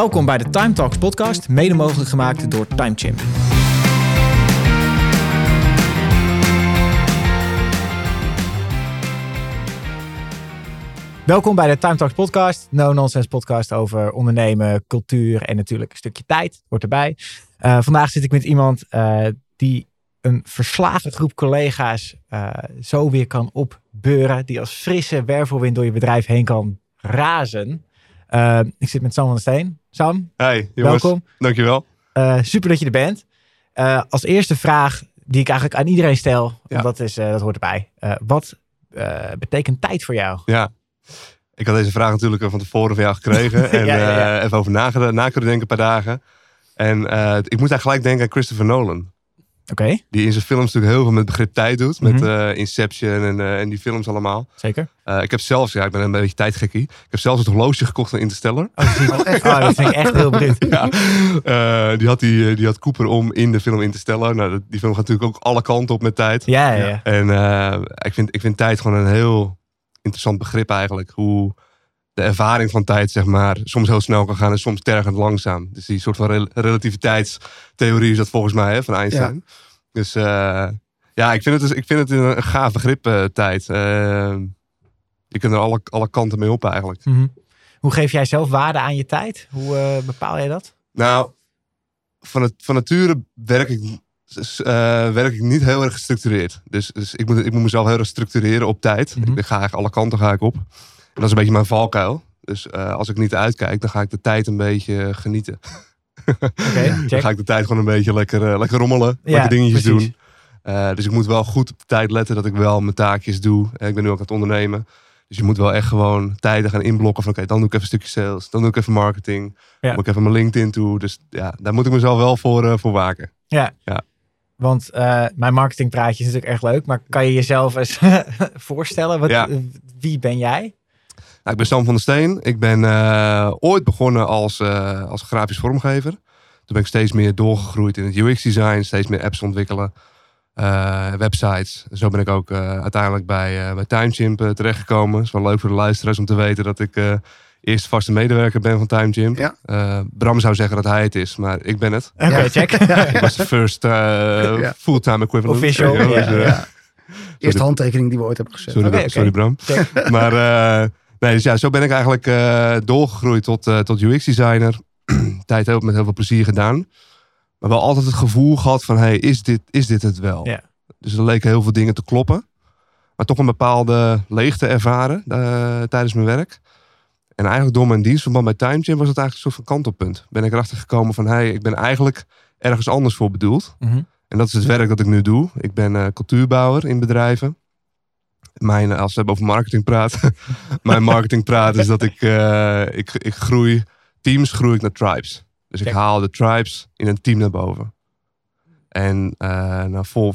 Welkom bij de Time Talks podcast, mede mogelijk gemaakt door TimeChimp. Welkom bij de Time Talks podcast, no-nonsense podcast over ondernemen, cultuur en natuurlijk een stukje tijd, hoort erbij. Uh, vandaag zit ik met iemand uh, die een verslagen groep collega's uh, zo weer kan opbeuren, die als frisse wervelwind door je bedrijf heen kan razen. Ik zit met Sam van der Steen. Sam, hey, jongens. welkom. Dankjewel. Uh, super dat je er bent. Uh, als eerste vraag die ik eigenlijk aan iedereen stel, ja. dat, is, dat hoort erbij. wat betekent tijd voor jou? Ja, ik had deze vraag natuurlijk van tevoren van jou gekregen. en ja, ja, even over na, na kunnen denken een paar dagen. En ik moet daar gelijk denken aan Christopher Nolan. Okay. Die in zijn films natuurlijk heel veel met begrip tijd doet. Met mm -hmm. uh, Inception en, uh, en die films allemaal. Zeker. Uh, ik heb zelfs, ja, ik ben een beetje tijdgekkie. Ik heb zelfs het horloge gekocht van Interstellar. Oh, oh, echt? oh, dat vind ik echt heel benieuwd. ja. die, had die, die had Cooper om in de film Interstellar. Nou, die film gaat natuurlijk ook alle kanten op met tijd. Ja, ja. ja. En ik, vind, ik vind tijd gewoon een heel interessant begrip eigenlijk. Hoe de ervaring van tijd, zeg maar, soms heel snel kan gaan en soms tergend langzaam. Dus die soort van rel relativiteitstheorie is dat volgens mij hè, van Einstein. Ja. Dus uh, ja, ik vind het, dus, ik vind het een, een gaaf begrip uh, tijd. Uh, je kunt er alle, alle kanten mee op eigenlijk. Mm -hmm. Hoe geef jij zelf waarde aan je tijd? Hoe bepaal jij dat? Nou, van, het, van nature werk ik, werk ik niet heel erg gestructureerd. Dus, dus ik, moet, ik moet mezelf heel erg structureren op tijd. Mhm. Mm -hmm. Ik ga eigenlijk alle kanten ga ik op. Dat is een beetje mijn valkuil. Dus als ik niet uitkijk, dan ga ik de tijd een beetje genieten. Okay, dan ga ik de tijd gewoon een beetje lekker, uh, lekker rommelen. Ja, lekker dingetjes precies. doen. Uh, dus ik moet wel goed op de tijd letten dat ik wel mijn taakjes doe. Ik ben nu ook aan het ondernemen. Dus je moet wel echt gewoon tijden gaan inblokken. Van oké, okay, dan doe ik even een stukje sales. Dan doe ik even marketing. Ja. Dan moet ik even mijn LinkedIn toe. Dus ja, daar moet ik mezelf wel voor, voor waken. Ja. ja. Want mijn marketingpraatje is natuurlijk echt leuk. Maar kan je jezelf eens voorstellen? Wat, ja. Wie ben jij? Nou, ik ben Sam van der Steen. Ik ben uh, ooit begonnen als, uh, als grafisch vormgever. Toen ben ik steeds meer doorgegroeid in het UX-design, steeds meer apps ontwikkelen, uh, websites. Zo ben ik ook uiteindelijk bij, bij TimeChimp terechtgekomen. Het is wel leuk voor de luisteraars om te weten dat ik eerst vaste medewerker ben van TimeChimp. Ja. Bram zou zeggen dat hij het is, maar ik ben het. Oké, okay, check. ik was de first ja. fulltime equivalent. Official. Ja, ja, ja. Eerste handtekening die we ooit hebben gezet. Sorry, okay, sorry. Bram. maar... Nee, dus ja, zo ben ik eigenlijk uh, doorgegroeid tot, uh, tot UX-designer. Tijd heel, met heel veel plezier gedaan. Maar wel altijd het gevoel gehad van, hey, is dit, is dit het wel? Dus er leken heel veel dingen te kloppen. Maar toch een bepaalde leegte ervaren uh, tijdens mijn werk. En eigenlijk door mijn dienstverband bij TimeChain was het eigenlijk een soort van kantelpunt. Ben ik erachter gekomen van, hey, ik ben eigenlijk ergens anders voor bedoeld. Mm -hmm. En dat is het werk dat ik nu doe. Ik ben cultuurbouwer in bedrijven mijn, als we hebben over marketing praten, mijn marketing praat is dat ik, uh, ik, ik groei, teams groei ik naar tribes. Dus ik haal de tribes in een team naar boven. En uh, nou, vol,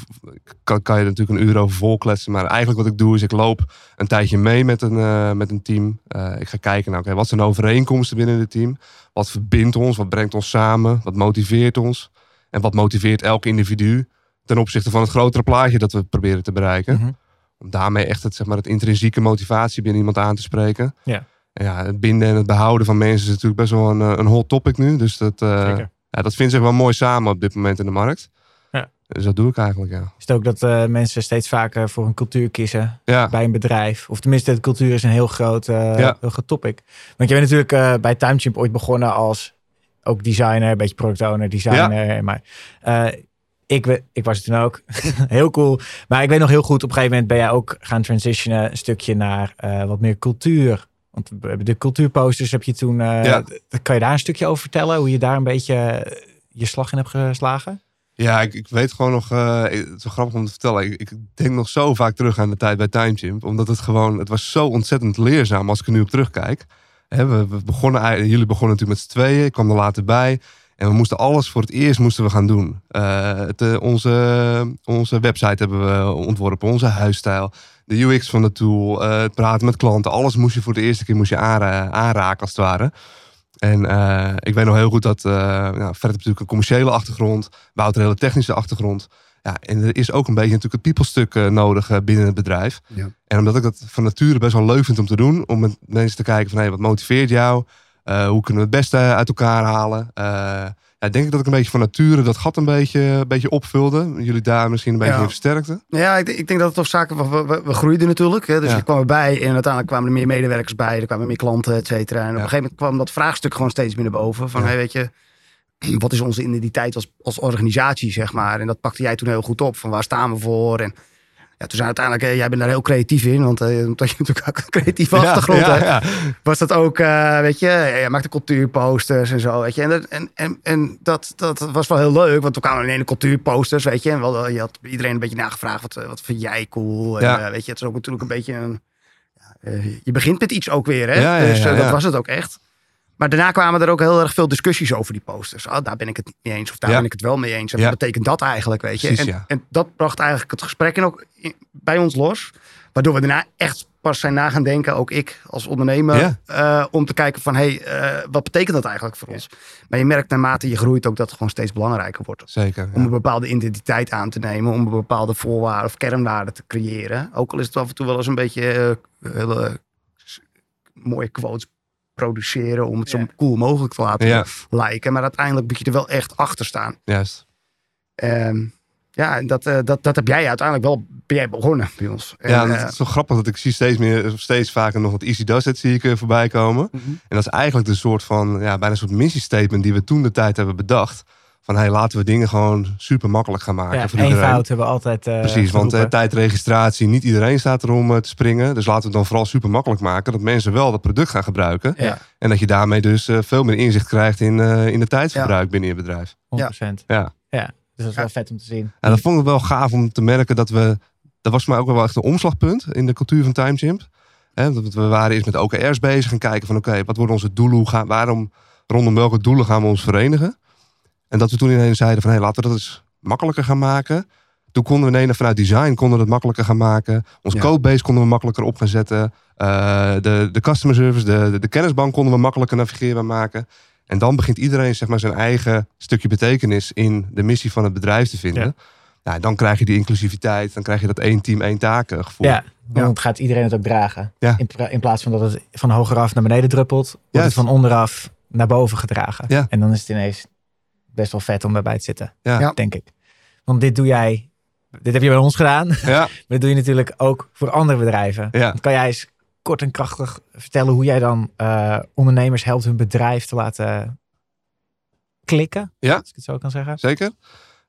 kan, kan je er natuurlijk een uur over volkletsen. Maar eigenlijk wat ik doe is ik loop een tijdje mee met een, uh, met een team. Uh, ik ga kijken naar okay, wat zijn de overeenkomsten binnen het team. Wat verbindt ons, wat brengt ons samen, wat motiveert ons. En wat motiveert elk individu ten opzichte van het grotere plaatje dat we proberen te bereiken. Mm -hmm om daarmee echt het, zeg maar, het intrinsieke motivatie binnen iemand aan te spreken. Ja. En ja, het binden en het behouden van mensen is natuurlijk best wel een, een hot topic nu. Dus dat, uh, ja, dat vindt zich wel mooi samen op dit moment in de markt. Ja. Dus dat doe ik eigenlijk, ja. Is het ook dat uh, mensen steeds vaker voor een cultuur kiezen ja. bij een bedrijf? Of tenminste, de cultuur is een heel groot, uh, ja. heel groot topic. Want je bent natuurlijk bij TimeChimp ooit begonnen als ook designer, een beetje product owner, designer. Ja. Maar ik, ik was het toen ook. heel cool. Maar ik weet nog heel goed, op een gegeven moment ben jij ook gaan transitionen een stukje naar uh, wat meer cultuur. Want de cultuurposters heb je toen. Uh, ja. Kan je daar een stukje over vertellen? Hoe je daar een beetje je slag in hebt geslagen? Ja, ik, ik weet gewoon nog. Uh, het is wel grappig om te vertellen. Ik, ik, denk nog zo vaak terug aan de tijd bij TimeChimp. Omdat het gewoon. Het was zo ontzettend leerzaam als ik er nu op terugkijk. He, we, we begonnen, jullie begonnen natuurlijk met z'n tweeën. Ik kwam er later bij. En we moesten alles voor het eerst moesten we gaan doen. Uh, het, uh, onze, onze website hebben we ontworpen, onze huisstijl, de UX van de tool, uh, het praten met klanten. Alles moest je voor de eerste keer moest je aanra aanraken als het ware. En ik weet nog heel goed dat nou, Fred heeft natuurlijk een commerciële achtergrond, Wouter een hele technische achtergrond. Ja, en er is ook een beetje natuurlijk het people-stuk nodig binnen het bedrijf. Ja. En omdat ik dat van nature best wel leuk vind om te doen, om met mensen te kijken van hey, wat motiveert jou? Eh, hoe kunnen we het beste uit elkaar halen? Eh, ja, denk ik dat ik een beetje van nature dat gat een beetje, een beetje opvulde. Jullie daar misschien een beetje Ja. in versterkten. Ja, ik, ik denk dat het op zaken... We, we, we groeiden natuurlijk. Hè, dus Ja. je kwam erbij en uiteindelijk kwamen er meer medewerkers bij. Er kwamen meer klanten, et cetera. En op een gegeven moment kwam dat vraagstuk gewoon steeds meer naar boven. Van, hey, weet je, wat is onze identiteit als, als organisatie, zeg maar. En dat pakte jij toen heel goed op. Van waar staan we voor? En ja, toen zijn uiteindelijk, eh, jij bent daar heel creatief in. Want eh, omdat je natuurlijk ook een creatieve achtergrond ja, hebt. was dat ook, eh, weet je, je maakte cultuurposters en zo, weet je. En, dat, en, en, en dat, dat was wel heel leuk, want we kwamen in ene cultuurposters, weet je. En wel, je had iedereen een beetje nagevraagd, wat, wat vind jij cool? En, weet je, het is ook natuurlijk een beetje een... je begint met iets ook weer, hè. Dus dat was het ook echt. Maar daarna kwamen er ook heel erg veel discussies over die posters. Oh, daar ben ik het niet mee eens of daar Ja. ben ik het wel mee eens. En Ja. wat betekent dat eigenlijk, weet je? Precies, en, ja. en dat bracht eigenlijk het gesprek in ook in- bij ons los. Waardoor we daarna echt pas zijn na gaan denken, ook ik als ondernemer, eh, om te kijken van, hé, hey, wat betekent dat eigenlijk voor ons? Maar je merkt naarmate je groeit ook dat het gewoon steeds belangrijker wordt. Zeker. Om een bepaalde identiteit aan te nemen, om een bepaalde voorwaarden of kernwaarden te creëren. Ook al is het af en toe wel eens een beetje eh, hele mooie quotes produceren om het zo cool mogelijk te laten lijken. Maar uiteindelijk moet je er wel echt achter staan. Juist. Ehm, ja, en dat, eh, dat, dat heb jij uiteindelijk wel ben jij begonnen bij ons. En, ja, eh, het is zo grappig dat ik zie steeds meer, steeds vaker nog wat Easy Does It zie ik eh, voorbij komen. mhm. En dat is eigenlijk de soort van, ja, bijna een soort missiestatement die we toen de tijd hebben bedacht. Van, hey, laten we dingen gewoon super makkelijk gaan maken Ja, voor één iedereen. fout hebben we altijd eh Precies, want eh, geroepen. tijdregistratie, niet iedereen staat erom eh, te springen. Dus laten we het dan vooral super makkelijk maken. Dat mensen wel dat product gaan gebruiken. Ja. En dat je daarmee dus eh, veel meer inzicht krijgt in, eh, in de tijdsverbruik binnen je bedrijf. 100%. Ja. ja. Dus dat is wel vet om te zien. En dat vond ik wel gaaf om te merken dat we... Dat was voor mij ook wel echt een omslagpunt in de cultuur van TimeChimp. Hè, dat we waren eerst met OKR's bezig en kijken van oké, wat worden onze doelen? Hoe gaan, waarom, rondom welke doelen gaan we ons verenigen? En dat we toen ineens zeiden van hé, laten we dat eens makkelijker gaan maken. Toen konden we ineens vanuit design konden we het makkelijker gaan maken. Ons Ja. codebase konden we makkelijker op gaan zetten. Eh, de, de customer service, de, de, de kennisbank konden we makkelijker navigeerbaar maken. En dan begint iedereen zeg maar, zijn eigen stukje betekenis in de missie van het bedrijf te vinden. Ja. Ja, dan krijg je die inclusiviteit. Dan krijg je dat één team, één taken gevoel. Ja, want gaat iedereen het ook dragen. Ja. In, in plaats van dat het van hogeraf naar beneden druppelt, wordt het van onderaf naar boven gedragen. Ja. En dan is het ineens best wel vet om daarbij te zitten, Ja. Denk ik. Want dit doe jij, dit heb je bij ons gedaan, maar Ja, dit doe je natuurlijk ook voor andere bedrijven. ja. Kan jij eens kort en krachtig vertellen hoe jij dan eh, ondernemers helpt hun bedrijf te laten klikken? Ja. Als ik het zo kan zeggen. zeker.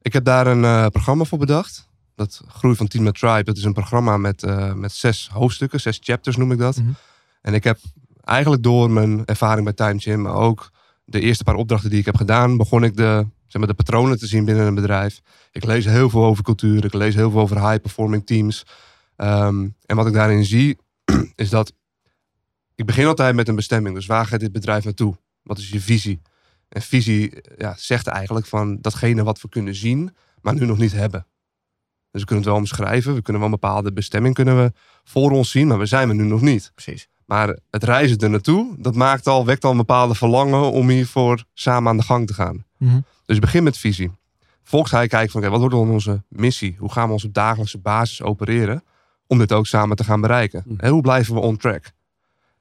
Ik heb daar een eh, programma voor bedacht. Dat Groei van Team met Tribe. Dat is een programma met, eh, met zes hoofdstukken, zes chapters noem ik dat. Mhm. En ik heb eigenlijk door mijn ervaring bij Time Gym, maar ook de eerste paar opdrachten die ik heb gedaan, begon ik de, zeg maar, de patronen te zien binnen een bedrijf. Ik lees heel veel over cultuur, ik lees heel veel over high-performing teams. Ehm, en wat ik daarin zie, is dat ik begin altijd met een bestemming. Dus waar gaat dit bedrijf naartoe? Wat is je visie? En visie ja, zegt eigenlijk van datgene wat we kunnen zien, maar nu nog niet hebben. Dus we kunnen het wel omschrijven, we kunnen wel een bepaalde bestemming kunnen we voor ons zien, maar we zijn er nu nog niet. Precies. Maar het reizen er naartoe, dat maakt al, wekt al een bepaalde verlangen om hiervoor samen aan de gang te gaan. Mhm. Dus begin met visie. Volgens ga je kijken van, oké, wat wordt dan onze missie? Hoe gaan we ons op dagelijkse basis opereren om dit ook samen te gaan bereiken? Mhm. En hoe blijven we on track?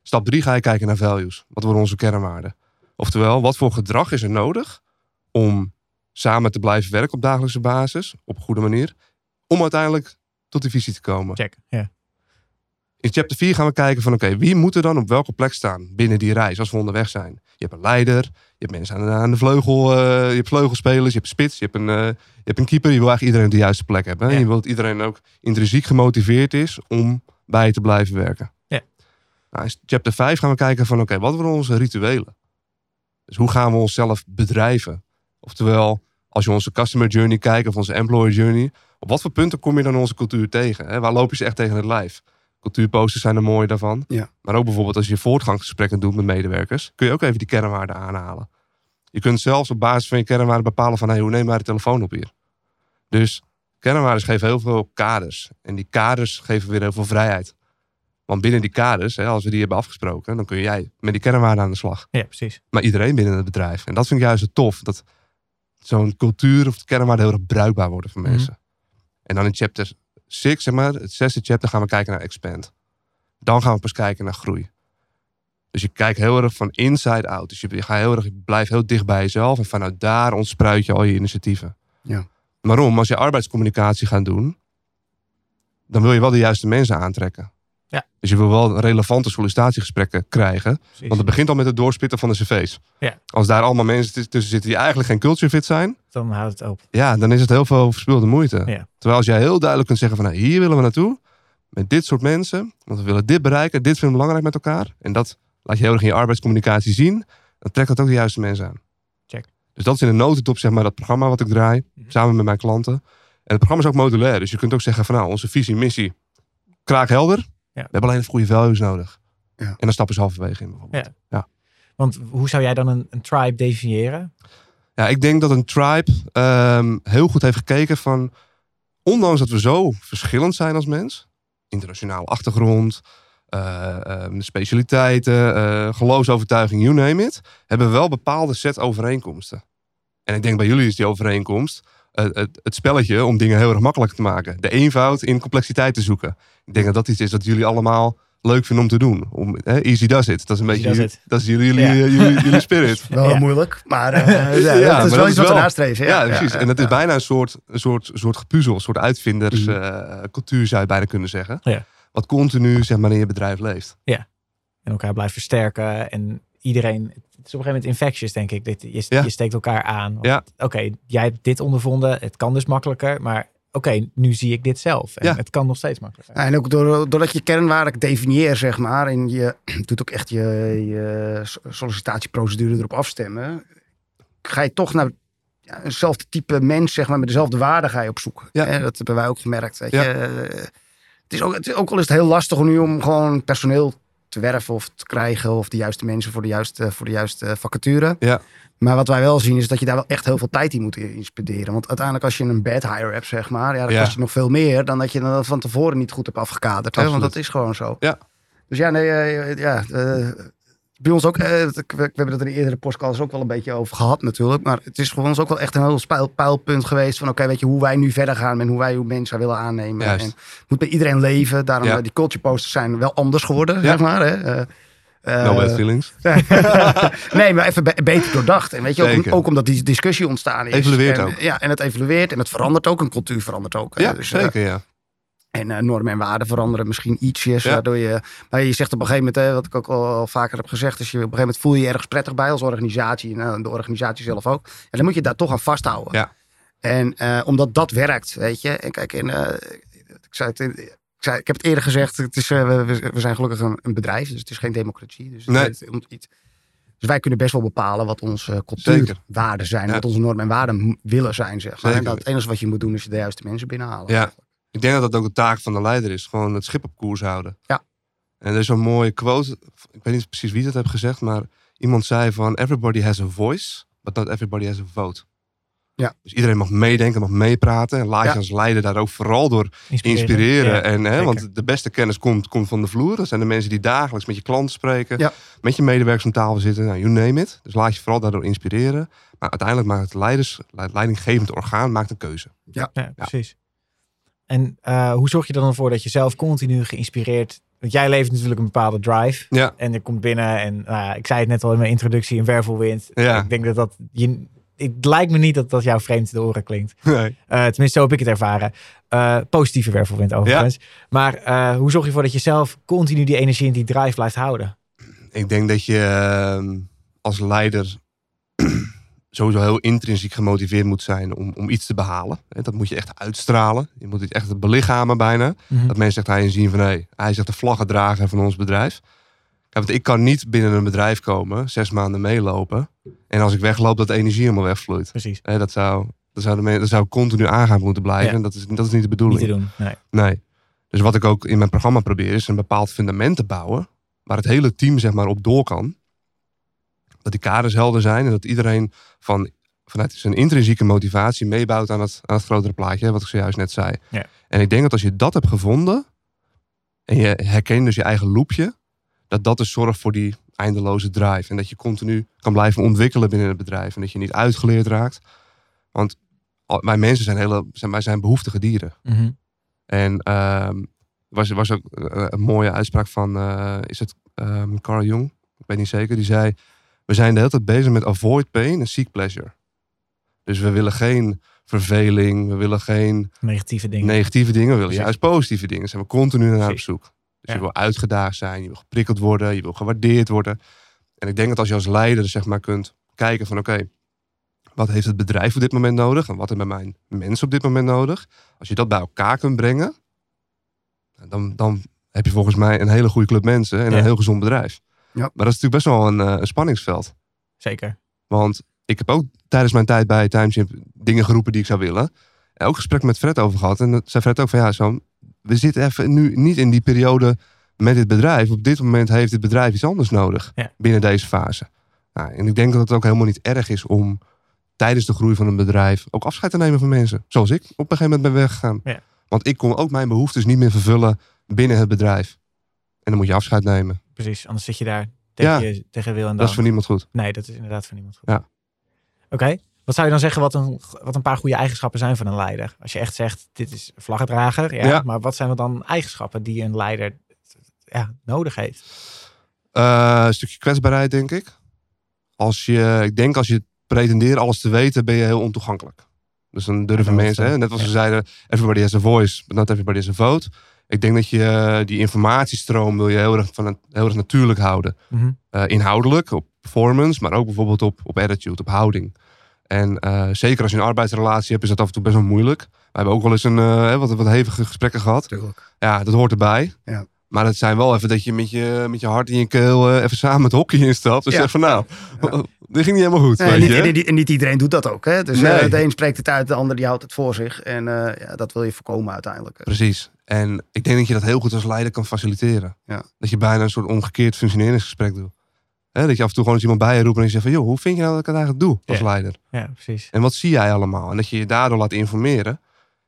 Stap drie ga je kijken naar values. Wat worden onze kernwaarden? Oftewel, wat voor gedrag is er nodig om samen te blijven werken op dagelijkse basis, op een goede manier, om uiteindelijk tot die visie te komen? Check. Ja. In chapter 4 gaan we kijken van oké, wie moet er dan op welke plek staan binnen die reis als we onderweg zijn? Je hebt een leider, je hebt mensen aan de, aan de vleugel, eh, je hebt vleugelspelers, je hebt spits, je hebt een, eh, je hebt een keeper. Je wil eigenlijk iedereen op de juiste plek hebben. hè? Ja. Je wilt dat iedereen ook intrinsiek gemotiveerd is om bij je te blijven werken. Ja. Nou, in chapter 5 gaan we kijken van oké, wat worden onze rituelen? Dus hoe gaan we onszelf bedrijven? Oftewel, als je onze customer journey kijkt of onze employer journey, op wat voor punten kom je dan onze cultuur tegen? Hè? Waar loop je ze echt tegen het lijf? Cultuurposters zijn er mooi daarvan. Ja. Maar ook bijvoorbeeld als je voortgangsgesprekken doet met medewerkers, kun je ook even die kernwaarden aanhalen. Je kunt zelfs op basis van je kernwaarden bepalen van hey, hoe nemen wij de telefoon op hier? Dus kernwaarden geven heel veel kaders. En die kaders geven weer heel veel vrijheid. Want binnen die kaders, hè, als we die hebben afgesproken, dan kun jij met die kernwaarden aan de slag. ja, precies. Maar iedereen binnen het bedrijf. En dat vind ik juist het tof. Dat zo'n cultuur of kernwaarden heel erg bruikbaar worden voor Mhm. mensen. En dan in chapter 6, zeg maar, het zesde chapter, gaan we kijken naar expand. Dan gaan we pas kijken naar groei. Dus je kijkt heel erg van inside out. Dus je, je gaat heel erg, je blijft heel dicht bij jezelf. En vanuit daar ontspruit je al je initiatieven. Ja. Waarom? Als je arbeidscommunicatie gaat doen, dan wil je wel de juiste mensen aantrekken. Ja. Dus je wil wel relevante sollicitatiegesprekken krijgen. Precies. Want het begint al met het doorspitten van de cv's. Ja. Als daar allemaal mensen tussen zitten die eigenlijk geen culture fit zijn, Dan houdt het op. ja, dan is het heel veel verspilde moeite. Ja. Terwijl als jij heel duidelijk kunt zeggen van nou, hier willen we naartoe, met dit soort mensen, want we willen dit bereiken, dit vinden we belangrijk met elkaar. En dat laat je heel erg in je arbeidscommunicatie zien, dan trekt dat ook de juiste mensen aan. Check. Dus dat is in een notendop zeg maar dat programma wat ik draai, Mhm. samen met mijn klanten. En het programma is ook modulair, dus je kunt ook zeggen van nou, onze visie, missie, kraakhelder. We hebben alleen even goede values nodig. Ja. En dan stappen ze halverwege in bijvoorbeeld. Want hoe zou jij dan een, een tribe definiëren? Ja, ik denk dat een tribe ehm, heel goed heeft gekeken van... Ondanks dat we zo verschillend zijn als mens... Internationale achtergrond, eh, ehm, specialiteiten, eh, geloofsovertuiging, you name it... hebben we wel bepaalde set overeenkomsten. En ik denk bij jullie is die overeenkomst... eh, het, het spelletje om dingen heel erg makkelijk te maken. De eenvoud in complexiteit te zoeken. Ik denk dat dat iets is dat jullie allemaal leuk vinden om te doen. Om, hè, easy does it. Dat is een Easy beetje jullie, dat is jullie, jullie, Ja. jullie, jullie spirit. Wel Ja. moeilijk, maar eh, ja, Ja, dat is maar wel dat iets wat we nastreven. Ja, precies. en dat is ja. bijna een soort, een soort, soort gepuzzel, een soort uitvinders Mhm. eh, cultuur zou je bijna kunnen zeggen. Ja. Wat continu zeg maar, in je bedrijf leeft. En elkaar blijft versterken. En iedereen, het is op een gegeven moment infectious, denk ik. Dit, je, Ja. je steekt elkaar aan. Ja. Oké, jij hebt dit ondervonden. Het kan dus makkelijker. Maar oké, nu zie ik dit zelf. En Ja. het kan nog steeds makkelijker. Ja, en ook door, doordat je kernwaarde definieert, zeg maar, en je doet ook echt je, je sollicitatieprocedure erop afstemmen, ga je toch naar ja, eenzelfde type mens, zeg maar, met dezelfde waarde ga je op zoek. Ja. Hè, dat hebben wij ook gemerkt. Weet Ja. je. Eh, Het, is ook, het is ook al is het heel lastig nu om gewoon personeel te werven of te krijgen, of de juiste mensen voor de juiste, voor de juiste vacature. Ja. Maar wat wij wel zien is dat je daar wel echt heel veel tijd in moet inspenderen. Want uiteindelijk als je een bad hire hebt, zeg maar, ja, dan Ja. kost je nog veel meer dan dat je dat van tevoren niet goed hebt afgekaderd. Hè? Want dat is gewoon zo. Ja. Dus ja, nee, eh, ja, eh, bij ons ook, eh, we, hebben het in de eerdere podcasts ook wel een beetje over gehad natuurlijk. Maar het is voor ons ook wel echt een heel spijl- pijlpunt geweest van oké, weet je, hoe wij nu verder gaan en hoe wij hoe mensen willen aannemen. Juist. En het moet bij iedereen leven. Daarom Ja. eh, die culture posters zijn wel anders geworden, zeg maar. Hè? Eh, eh, no bad feelings. nee, maar even be- beter doordacht. En weet je, ook, omdat die discussie ontstaan is. Evolueert en, ook. Ja, en het evolueert en het verandert ook. Een cultuur verandert ook. Ja, Dus, zeker ja. En eh, normen en waarden veranderen misschien ietsjes. Ja. Waardoor je, maar je zegt op een gegeven moment, hè, wat ik ook al, al vaker heb gezegd, is je op een gegeven moment voel je je ergens prettig bij als organisatie. En eh, de organisatie zelf ook. En dan moet je daar toch aan vasthouden. Ja. En eh, omdat dat werkt, weet je. En kijk, en, ik, zei het, ik, zei, ik heb het eerder gezegd, het is, we, zijn gelukkig een, een bedrijf, dus het is geen democratie. Dus, Nee. het, het- iets, dus wij kunnen best wel bepalen wat onze cultuurwaarden zijn. Ja. wat onze normen en waarden willen zijn, zeg maar. En dat het enige wat je moet doen is de juiste mensen binnenhalen. Ja. Ik denk dat dat ook de taak van de leider is. Gewoon het schip op koers houden. Ja. En er is zo'n mooie quote. Ik weet niet precies wie dat heeft gezegd. Maar iemand zei van... Everybody has a voice. But not everybody has a vote. Ja. Dus iedereen mag meedenken, mag meepraten. En laat je Ja. als leider daar ook vooral door Inspireren. inspireren. Ja, en, hè, want de beste kennis komt, komt van de vloer. Dat zijn de mensen die dagelijks met je klanten spreken. Ja. Met je medewerkers om tafel zitten. Nou, you name it. Dus laat je vooral daardoor inspireren. Maar uiteindelijk maakt het, leiders, leidinggevend orgaan maakt een keuze. Ja, precies. En eh, hoe zorg je er dan voor dat je zelf continu geïnspireerd... Want jij leeft natuurlijk een bepaalde drive. Ja, En je komt binnen en nou ik zei het net al in mijn introductie, een wervelwind. Ja. Ik denk dat dat... Je, het lijkt me niet dat dat jou vreemd de oren klinkt. nee. Eh, tenminste, zo heb ik het ervaren. Eh, positieve wervelwind overigens. Maar hoe zorg je ervoor dat je zelf continu die energie en die drive blijft houden? Ik denk dat je ehm, als leider sowieso heel intrinsiek gemotiveerd moet zijn om, om iets te behalen. Dat moet je echt uitstralen. Je moet het echt belichamen bijna. Mhm. Dat mensen echt aan je zien van hé, hij is echt de vlaggedrager van ons bedrijf. Want ik kan niet binnen een bedrijf komen, zes maanden meelopen. En als ik wegloop, dat de energie helemaal wegvloeit. Precies. Dat, zou, dat, zou de dat zou continu aangaan moeten blijven. Ja. En dat is, dat is niet de Niet bedoeling. te doen. Nee. Nee. Dus wat ik ook in mijn programma probeer, is een bepaald fundament te bouwen. Waar het hele team zeg maar op door kan. Dat die kaders helder zijn en dat iedereen van, vanuit zijn intrinsieke motivatie meebouwt aan het, aan het grotere plaatje. Wat ik zojuist net zei. Ja. En ik denk dat als je dat hebt gevonden. En je herkent dus je eigen loopje. Dat dat dus zorgt voor die eindeloze drive. En dat je continu kan blijven ontwikkelen binnen het bedrijf. En dat je niet uitgeleerd raakt. Want wij mensen zijn, hele, zijn, wij zijn behoeftige dieren. Mhm. En ehm was, was ook eh, een mooie uitspraak van, eh, is het ehm, Carl Jung? ik weet niet zeker, die zei: We zijn de hele tijd bezig met avoid pain en seek pleasure. Dus we willen geen verveling, we willen geen Negatieve dingen. negatieve dingen, we willen Precies. juist positieve dingen. Zijn we continu naar op zoek. Dus Ja. je wil uitgedaagd zijn, je wil geprikkeld worden, je wil gewaardeerd worden. En ik denk dat als je als leider zeg maar kunt kijken van oké, wat heeft het bedrijf op dit moment nodig en wat hebben mijn mensen op dit moment nodig? Als je dat bij elkaar kunt brengen, dan, dan heb je volgens mij een hele goede club mensen en Ja. een heel gezond bedrijf. Ja. Maar dat is natuurlijk best wel een, eh, een spanningsveld. Zeker. Want ik heb ook tijdens mijn tijd bij Timeship dingen geroepen die ik zou willen. En ook gesprek met Fred over gehad. En dat zei Fred ook van ja, zo, we zitten even nu niet in die periode met dit bedrijf. Op dit moment heeft het bedrijf iets anders nodig Ja. binnen deze fase. Nou, en ik denk dat het ook helemaal niet erg is om tijdens de groei van een bedrijf ook afscheid te nemen van mensen. Zoals ik op een gegeven moment ben weggegaan. Ja. Want ik kon ook mijn behoeftes niet meer vervullen binnen het bedrijf. En dan moet je afscheid nemen. Precies. Anders zit je daar tegen, je, tegen wil en Dat dan. is voor niemand goed. Nee, dat is inderdaad voor niemand goed. Ja. Oké. Wat zou je dan zeggen wat een, wat een paar goede eigenschappen zijn van een leider? Als je echt zegt, dit is vlaggedrager. Ja, Ja. Maar wat zijn dan eigenschappen die een leider ja, nodig heeft? Eh, een stukje kwetsbaarheid, denk ik. Als je, ik denk als je pretendeert alles te weten, ben je heel ontoegankelijk. Dus dan durven dat mensen, hè, net als ze zeiden, everybody has a voice, but not everybody has a vote. Ik denk dat je eh, die informatiestroom wil je heel erg, van, heel erg natuurlijk houden. Mhm. Eh, inhoudelijk, op performance, maar ook bijvoorbeeld op, op attitude, op houding. En eh, zeker als je een arbeidsrelatie hebt, is dat af en toe best wel moeilijk. We hebben ook wel eens een, wat, wat hevige gesprekken gehad. Tuurlijk. Ja, dat hoort erbij. Ja. Maar het zijn wel even dat je met je, met je hart in je keel eh, even samen het hockey instapt. Dus Ja. zeg van nou, dit ging niet helemaal goed. Nee, weet niet, je? en, niet, en niet iedereen doet dat ook. Hè? Dus Nee. eh, de een spreekt het uit, de ander die houdt het voor zich. En eh, ja, dat wil je voorkomen uiteindelijk. Precies. En ik denk dat je dat heel goed als leider kan faciliteren. Ja. Dat je bijna een soort omgekeerd functioneringsgesprek doet. Hè, dat je af en toe gewoon eens iemand bij je roept en je zegt van... joh, hoe vind je nou dat ik het eigenlijk doe als Ja. leider? Ja, precies. En wat zie jij allemaal? En dat je je daardoor laat informeren.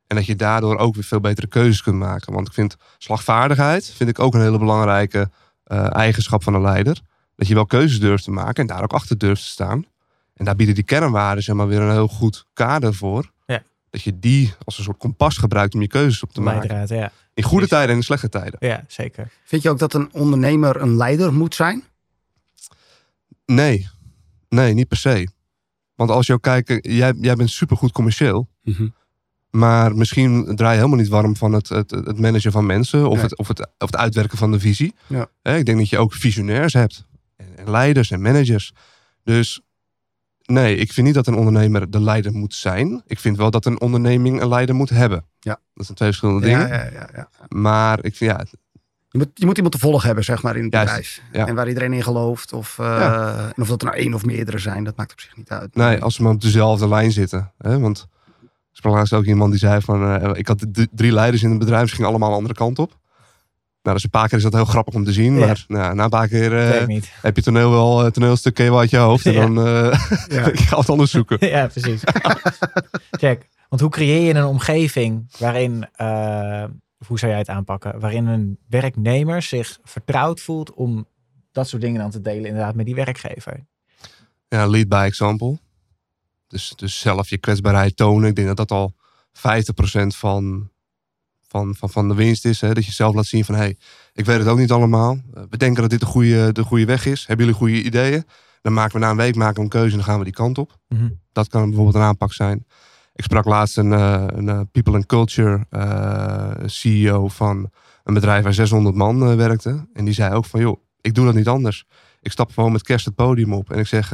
En dat je daardoor ook weer veel betere keuzes kunt maken. Want ik vind slagvaardigheid vind ik ook een hele belangrijke eh, eigenschap van een leider. Dat je wel keuzes durft te maken en daar ook achter durft te staan. En daar bieden die kernwaarden zeg maar weer een heel goed kader voor. Ja. Dat je die als een soort kompas gebruikt om je keuzes op te maken. Ja. In goede Precies. tijden en in slechte tijden. Ja, zeker. Vind je ook dat een ondernemer een leider moet zijn? Nee, nee, niet per se. Want als je ook kijkt, jij, jij bent supergoed commercieel. Maar misschien draai je helemaal niet warm van het, het, het managen van mensen of, Nee. het, of, het, of het uitwerken van de visie. Ja. Hè, ik denk dat je ook visionairs hebt. En, en leiders en managers. Dus nee, ik vind niet dat een ondernemer de leider moet zijn. Ik vind wel dat een onderneming een leider moet hebben. Ja. Dat zijn twee verschillende Ja, dingen. ja, ja, ja. Maar ik vind ja, Je, moet, je moet iemand te volgen hebben, zeg maar, in het Juist, bedrijf. En waar iedereen in gelooft. Of, eh, en of dat er nou één of meerdere zijn, dat maakt op zich niet uit. Nee, als ze maar op dezelfde lijn zitten. Hè? Want sprak laatst ook iemand die zei van... eh, ik had drie leiders in het bedrijf, ze gingen allemaal een andere kant op. Nou, dus een paar keer is dat heel grappig om te zien. Ja. Maar nou, na een paar keer eh, heb je toneel wel, eh, toneelstuk wel uit je hoofd. En Ja. dan eh Ja. ik ga het anders zoeken. ja, precies. Check. Want hoe creëer je een omgeving waarin, hoe zou jij het aanpakken, waarin een werknemer zich vertrouwd voelt om dat soort dingen dan te delen inderdaad met die werkgever? Ja, lead by example. Dus, dus zelf je kwetsbaarheid tonen. Ik denk dat dat al 50% van, van, van, van de winst is. Hè? Dat je zelf laat zien van, hé, hey, ik weet het ook niet allemaal. Eh, We denken dat dit de goede, de goede weg is. Hebben jullie goede ideeën? Dan maken we na een week maken we een keuze en dan gaan we die kant op. Mhm. Dat kan bijvoorbeeld een aanpak zijn. Ik sprak laatst een, eh, een eh, People and Culture CEO van een bedrijf waar 600 man werkte. En die zei ook van, joh, ik doe dat niet anders. Ik stap gewoon met kerst het podium op. En ik zeg,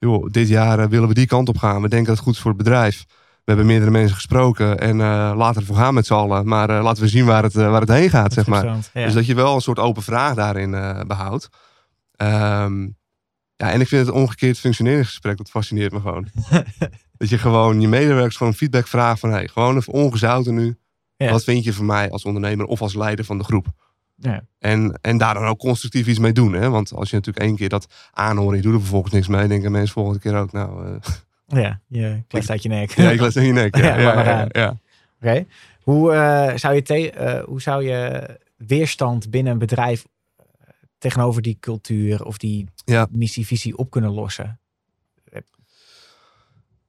joh, dit jaar eh, willen we die kant op gaan. We denken dat het goed is voor het bedrijf. We hebben meerdere mensen gesproken en eh, laten we ervoor gaan met z'n allen. Maar eh, laten we zien waar het, waar het heen gaat, zeg maar. Ja. Dus dat je wel een soort open vraag daarin eh, behoudt. Ehm, ja, en ik vind het omgekeerd functioneringsgesprek, dat fascineert me gewoon. dat je gewoon je medewerkers gewoon feedback vraagt van, hey, gewoon even ongezouten nu. Ja. Wat vind je van mij als ondernemer of als leider van de groep? Ja. En, en daar dan ook constructief iets mee doen. Hè? Want als je natuurlijk één keer dat aanhoren en je doet er vervolgens niks mee, denken mensen volgende keer ook, nou, eh ja, je kleeft uit je nek. ja, ik laat het in je nek. Ja, Ja, ja. Oké. Hoe, eh, zou je te- eh, hoe zou je weerstand binnen een bedrijf tegenover die cultuur of die Ja. missie-visie op kunnen lossen?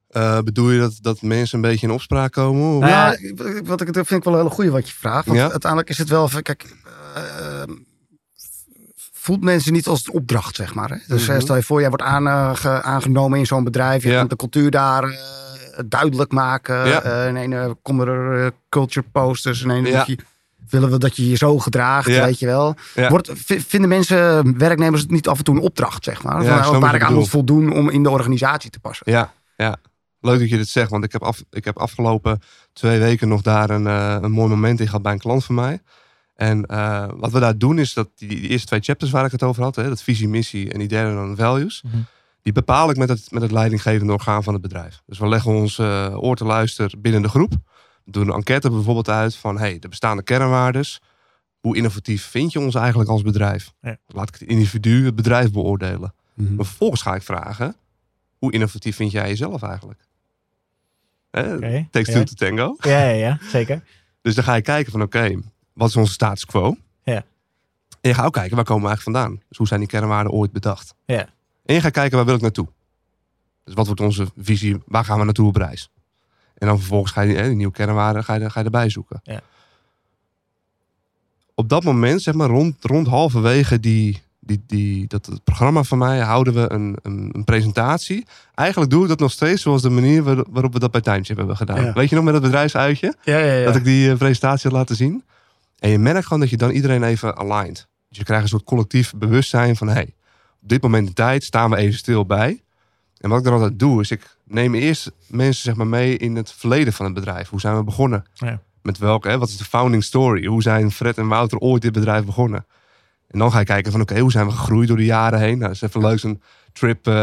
Eh, bedoel je dat, dat mensen een beetje in opspraak komen? Nou ja, wat ik, dat vind ik wel een hele goede wat je vraagt. Want Ja. uiteindelijk is het wel, kijk, voelt mensen niet als opdracht, zeg maar. Hè? Dus eh, Mhm. stel je voor, jij wordt eh, ge- aangenomen in zo'n bedrijf. Je Ja. de cultuur daar eh, duidelijk maken. Ja. Eh, in een eh, komen er eh, culture posters. In een Ja. je- willen we dat je je zo gedraagt, Ja. weet je wel. Wordt, vinden mensen, werknemers, het niet af en toe een opdracht, zeg maar? Ja, Van, waar ik aan moet voldoen om in de organisatie te passen. Ja, ja. Leuk dat je dit zegt, want ik heb, af, ik heb afgelopen twee weken nog daar een, eh, een mooi moment in gehad bij een klant van mij. En eh, wat we daar doen is dat die, die eerste twee chapters waar ik het over had, hè, dat visie, missie en die derde dan values, Mhm. die bepaal ik met het, met het leidinggevende orgaan van het bedrijf. Dus we leggen ons eh, oor te luisteren binnen de groep. We doen een enquête bijvoorbeeld uit van hey, de bestaande kernwaardes. Hoe innovatief vind je ons eigenlijk als bedrijf? Ja. Laat ik het individu, het bedrijf beoordelen. Mhm. Maar vervolgens ga ik vragen, hoe innovatief vind jij jezelf eigenlijk? Hè, Oké, Takes two to tango. Ja, ja, ja, zeker. Dus dan ga je kijken van oké, wat is onze status quo? Ja. En je gaat ook kijken, waar komen we eigenlijk vandaan? Dus hoe zijn die kernwaarden ooit bedacht? Ja. En je gaat kijken, waar wil ik naartoe? Dus wat wordt onze visie? Waar gaan we naartoe op reis? En dan vervolgens ga je hè, die nieuwe kernwaarden ga je, ga je erbij zoeken. Ja. Op dat moment, zeg maar rond, rond halverwege die, die, die, dat het programma van mij, houden we een, een, een presentatie. Eigenlijk doe ik dat nog steeds zoals de manier waar- waarop we dat bij Timeship hebben gedaan. Ja. Weet je nog met het bedrijfsuitje? Ja, ja, ja. Dat ik die eh, presentatie had laten zien. En je merkt gewoon dat je dan iedereen even aligned. Dus je krijgt een soort collectief bewustzijn van... hey, op dit moment in tijd staan we even stil bij. En wat ik dan altijd doe, is ik neem eerst mensen zeg maar, mee in het verleden van het bedrijf. Hoe zijn we begonnen? Ja. Met welke, hè, wat is de founding story? Hoe zijn Fred en Wouter ooit dit bedrijf begonnen? En dan ga je kijken van, oké, hoe zijn we gegroeid door de jaren heen? Nou, dat is even leuk, zo'n trip eh,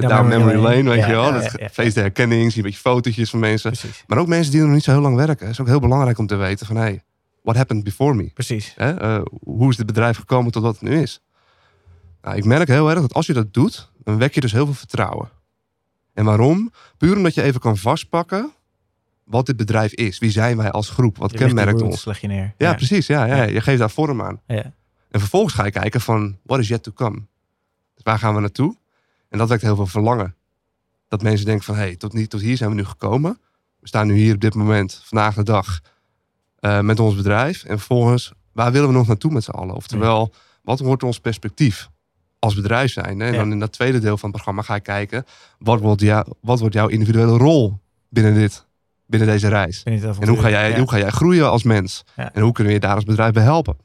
down memory lane, lane. weet Ja, je wel. ja, Dat ja, ja. feest de herkenning, zie je een beetje fotootjes van mensen. Precies, Maar ook mensen die er nog niet zo heel lang werken. Het is ook heel belangrijk om te weten van, hey, what happened before me? precies. Hè? Eh, hoe is dit bedrijf gekomen tot wat het nu is? Nou, ik merk heel erg dat als je dat doet, dan wek je dus heel veel vertrouwen. En waarom? Puur omdat je even kan vastpakken wat dit bedrijf is. Wie zijn wij als groep? Wat Je kenmerkt ons? leg je neer. Ja, precies. Ja, ja, Ja. Je geeft daar vorm aan. Ja. En vervolgens ga je kijken van, what is yet to come? Dus waar gaan we naartoe? En dat wekt heel veel verlangen. Dat mensen denken van, hey, tot, niet, tot hier zijn we nu gekomen. We staan nu hier op dit moment, vandaag de dag, eh, met ons bedrijf. En vervolgens, waar willen we nog naartoe met z'n allen? Oftewel, wat wordt ons perspectief als bedrijf zijn? En Ja. dan in dat tweede deel van het programma ga ik kijken, wat wordt, jou, wat wordt jouw individuele rol binnen, dit, binnen deze reis? En hoe ga, jij, ja. hoe ga jij groeien als mens? Ja. En hoe kunnen we je daar als bedrijf bij helpen?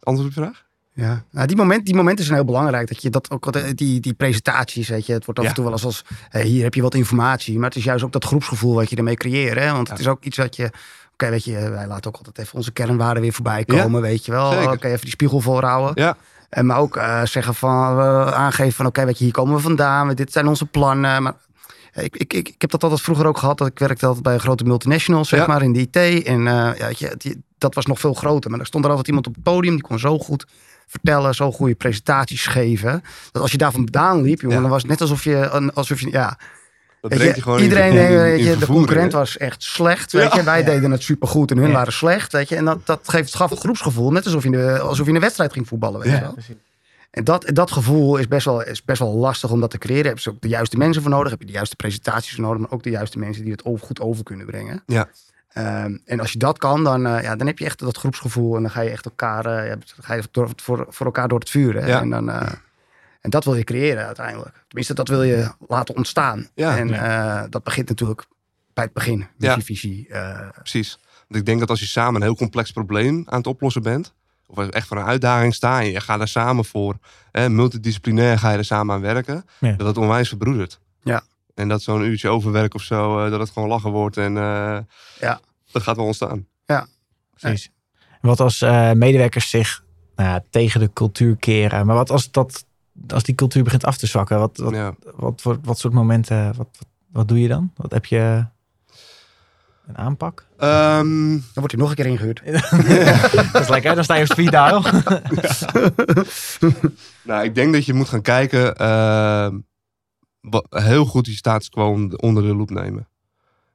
Antwoord op je vraag? Ja, nou, die, moment, die momenten zijn heel belangrijk. Dat je dat ook, die, die presentaties, weet je, het wordt af Ja. en toe wel eens als, hé, hier heb je wat informatie. Maar het is juist ook dat groepsgevoel wat je ermee creëert. Hè? Want het is ook iets wat je, oké, weet je, wij laten ook altijd even onze kernwaarden weer voorbij komen, weet je wel. Oké, even die spiegel voorhouden. Ja, En maar ook eh, zeggen van, eh, aangeven van, oké, weet je, hier komen we vandaan. Dit zijn onze plannen. Maar ik, ik, ik, ik heb dat altijd vroeger ook gehad. Dat ik werkte altijd bij een grote multinational, zeg Ja. maar, in de IT. En eh, ja, weet je, die- dat was nog veel groter. Maar er stond er altijd iemand op het podium, die kon zo goed vertellen, zo goede presentaties geven. Dat als je daar vandaan liep, jongen, Ja. dan was het net alsof je, alsof je, ja, dat weet brengt je, je gewoon iedereen, in, in, weet je, de concurrent was echt slecht, weet Ja. je. Wij Ja. deden het supergoed en hun waren slecht, weet je. En dat, dat geeft, gaf een groepsgevoel, net alsof je, de, alsof je in een wedstrijd ging voetballen, weet je wel. En dat, dat gevoel is best, wel, is best wel lastig om dat te creëren. Heb je ook de juiste mensen voor nodig. Heb je de juiste presentaties voor nodig. Maar ook de juiste mensen die het over, goed over kunnen brengen. Ja. Ehm, en als je dat kan, dan, eh, ja, dan heb je echt dat groepsgevoel. En dan ga je echt elkaar, eh, ja, ga je door, voor, voor elkaar door het vuur. hè. Ja. En, dan, eh, en dat wil je creëren uiteindelijk. Tenminste, dat wil je laten ontstaan. Ja. en eh, dat begint natuurlijk bij het begin. Ja. Visie, visie. eh, Precies. Want ik denk dat als je samen een heel complex probleem aan het oplossen bent, of je echt voor een uitdaging sta en je gaat er samen voor, hè, multidisciplinair ga je er samen aan werken, Ja. dat het onwijs verbroedert. Ja. En dat zo'n uurtje overwerk of zo, eh, dat het gewoon lachen wordt en eh, Ja. dat gaat wel ontstaan. Precies. En Wat als eh, medewerkers zich nou ja, tegen de cultuur keren. Maar wat als, dat, als die cultuur begint af te zwakken? Wat, wat, Ja. wat, wat, wat soort momenten, wat, wat, wat doe je dan? Wat heb je een aanpak? Ehm, dan wordt hij nog een keer ingehuurd. dat is lekker, dan sta je op speed dial. nou, ik denk dat je moet gaan kijken, ehm, wat- heel goed die status quo onder de loep nemen.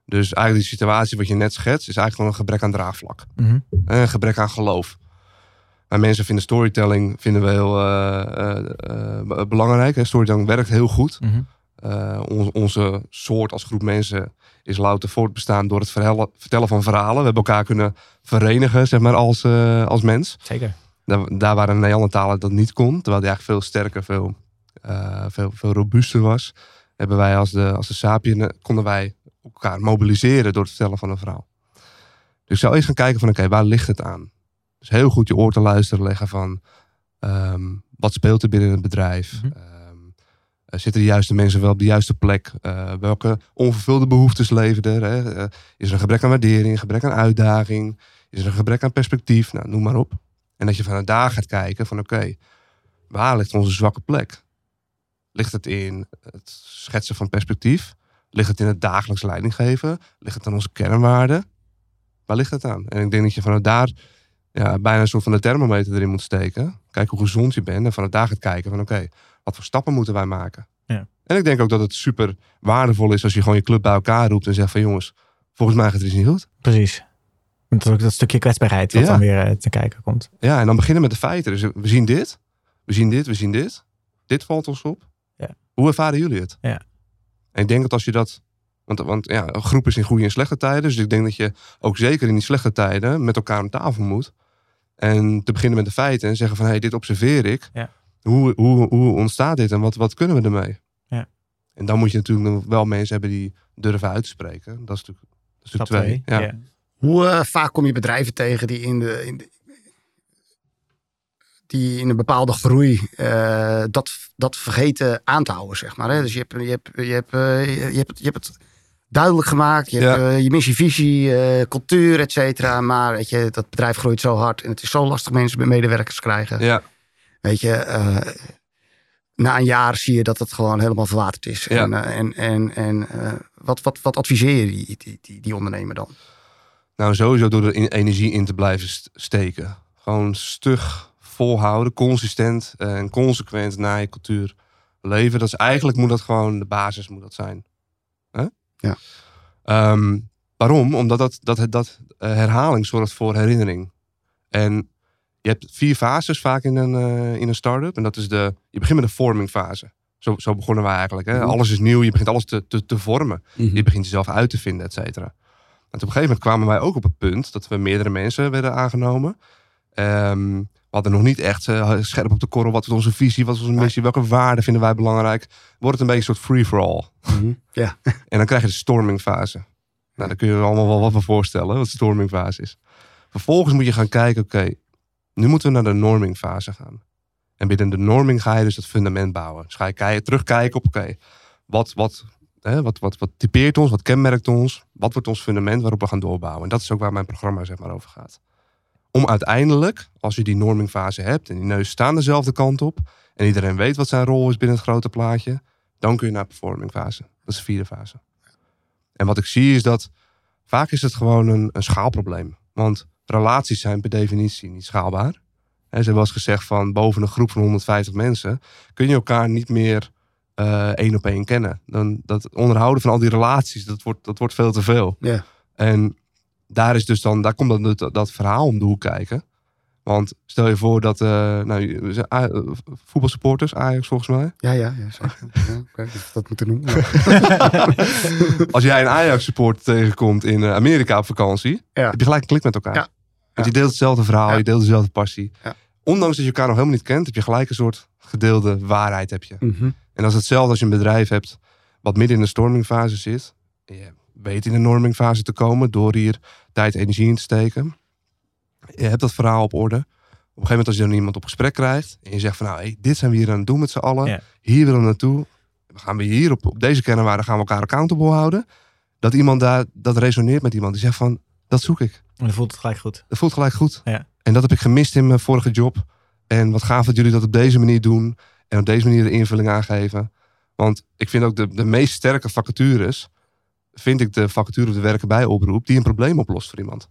Dus eigenlijk die situatie wat je net schetst, is eigenlijk gewoon een gebrek aan draagvlak. Mhm. Een gebrek aan geloof. Maar mensen vinden storytelling vinden we heel eh, eh, eh, belangrijk. Hè. Storytelling werkt heel goed. Mhm. Onze, onze soort als groep mensen is louter voortbestaan door het vertellen van verhalen. We hebben elkaar kunnen verenigen, zeg maar, als, als mens. Zeker. Daar, daar waar een Neandertaler dat niet kon, terwijl die eigenlijk veel sterker, veel, veel, veel robuuster was, hebben wij als de, als de sapien, konden wij elkaar mobiliseren door het vertellen van een verhaal. Dus ik zou eens gaan kijken van oké, waar ligt het aan? Dus heel goed je oor te luisteren leggen van ehm, wat speelt er binnen het bedrijf? Mhm. Ehm, eh, zitten de juiste mensen wel op de juiste plek? Eh, welke onvervulde behoeftes leven er? Hè? Eh, is er een gebrek aan waardering, een gebrek aan uitdaging? Is er een gebrek aan perspectief? Nou, noem maar op. En dat je vanuit daar gaat kijken van oké, waar ligt onze zwakke plek? Ligt het in het schetsen van perspectief? Ligt het in het dagelijks leiding geven? Ligt het aan onze kernwaarden? Waar ligt het aan? En ik denk dat je vanuit daar ja, bijna een soort van de thermometer erin moet steken. Kijken hoe gezond je bent. En vanuit daar gaat kijken van oké, wat voor stappen moeten wij maken? Ja. En ik denk ook dat het super waardevol is als je gewoon je club bij elkaar roept en zegt van jongens, volgens mij gaat het iets niet goed. Precies. Dat is ook dat stukje kwetsbaarheid wat Ja. dan weer eh, te kijken komt. Ja, en dan beginnen met de feiten. Dus we zien dit, we zien dit, we zien dit. Dit valt ons op. Ja. Hoe ervaren jullie het? Ja. En ik denk dat als je dat... Want, want ja, een groep is in goede en slechte tijden. Dus ik denk dat je ook zeker in die slechte tijden met elkaar aan tafel moet. En te beginnen met de feiten en zeggen van... hé, hey, dit observeer ik. Ja. Hoe, hoe, hoe ontstaat dit en wat, wat kunnen we ermee? Ja. En dan moet je natuurlijk nog wel mensen hebben die durven uit te spreken. Dat is natuurlijk, dat is natuurlijk twee. twee. Ja. Ja. Hoe eh, vaak kom je bedrijven tegen die in, de, in, de, die in een bepaalde groei eh, dat, dat vergeten aan te houden, zeg maar. Hè? Dus je hebt, je, hebt, je, hebt, eh, je, hebt, je hebt het duidelijk gemaakt. Je Ja. hebt eh, je missie, visie, eh, cultuur, et cetera. Maar weet je, dat bedrijf groeit zo hard en het is zo lastig mensen met medewerkers krijgen. Ja. Weet je, eh, na een jaar zie je dat het gewoon helemaal verwaterd is. Ja. En, en, en, en wat, wat, wat adviseer je die, die, die, die ondernemer dan? Nou, sowieso door er in- energie in te blijven st- steken. Gewoon stug volhouden, consistent en consequent naar je cultuur leven. Dat is eigenlijk moet dat gewoon de basis moet dat zijn. Ja. Ehm, waarom? Omdat dat, dat, dat eh, herhaling zorgt voor herinnering. En je hebt vier fases vaak in een, eh, in een start-up. En dat is de, je begint met de forming fase. Zo, zo begonnen wij eigenlijk. Hè? Mhm. Alles is nieuw, je begint alles te, te, te vormen. Je begint jezelf uit te vinden, et cetera. En op een gegeven moment kwamen wij ook op het punt dat we meerdere mensen werden aangenomen. Ehm, we hadden nog niet echt eh, scherp op de korrel. Wat is onze visie? Wat is onze missie? Welke waarden vinden wij belangrijk? Wordt het een beetje een soort free-for-all. Mhm. Ja. En dan krijg je de stormingfase. Nou, daar kun je je allemaal wel wat voor voorstellen, wat de stormingfase is. Vervolgens moet je gaan kijken, oké, nu moeten we naar de normingfase gaan. En binnen de norming ga je dus het fundament bouwen. Dus ga je terugkijken op, oké, wat, wat, hè, wat, wat, wat typeert ons, wat kenmerkt ons, wat wordt ons fundament waarop we gaan doorbouwen. En dat is ook waar mijn programma zeg maar over gaat. Om uiteindelijk, als je die normingfase hebt en die neus staan dezelfde kant op en iedereen weet wat zijn rol is binnen het grote plaatje, dan kun je naar performingfase. Dat is de vierde fase. En wat ik zie is dat vaak is het gewoon een, een schaalprobleem. Want relaties zijn per definitie niet schaalbaar. Hè, ze hebben wel eens gezegd van boven een groep van 150 mensen kun je elkaar niet meer eh, één op één kennen. Dan, dat onderhouden van al die relaties, dat wordt, dat wordt veel te veel. Ja. En daar, is dus dan, daar komt dan dat, dat verhaal om de hoek kijken. Want stel je voor dat eh, nou, voetbalsupporters, Ajax volgens mij. Ja, ja, ja zeker. Ja, oké, dat moeten noemen. Als jij een Ajax supporter tegenkomt in eh, Amerika op vakantie, Ja. heb je gelijk een klik met elkaar. Ja. Want je deelt hetzelfde verhaal, je deelt dezelfde passie. Ja. Ondanks dat je elkaar nog helemaal niet kent, heb je gelijk een soort gedeelde waarheid. Heb je. Mhm. En dat is hetzelfde als je een bedrijf hebt wat midden in de stormingfase zit. Je weet in de normingfase te komen door hier tijd en energie in te steken. Je hebt dat verhaal op orde. Op een gegeven moment als je dan iemand op gesprek krijgt en je zegt van nou, hey, dit zijn we hier aan het doen met z'n allen. Ja. Hier willen we naartoe. We gaan we hier op, op deze kernwaarden gaan we elkaar accountable houden. Dat iemand daar, dat resoneert met iemand die zegt van, dat zoek ik. En dan voelt het gelijk goed. Dat voelt gelijk goed. Ja. En dat heb ik gemist in mijn vorige job. En wat gaaf dat jullie dat op deze manier doen. En op deze manier de invulling aangeven. Want ik vind ook de, de meest sterke vacatures. Vind ik de vacature of de werken bij oproep. Die een probleem oplost voor iemand.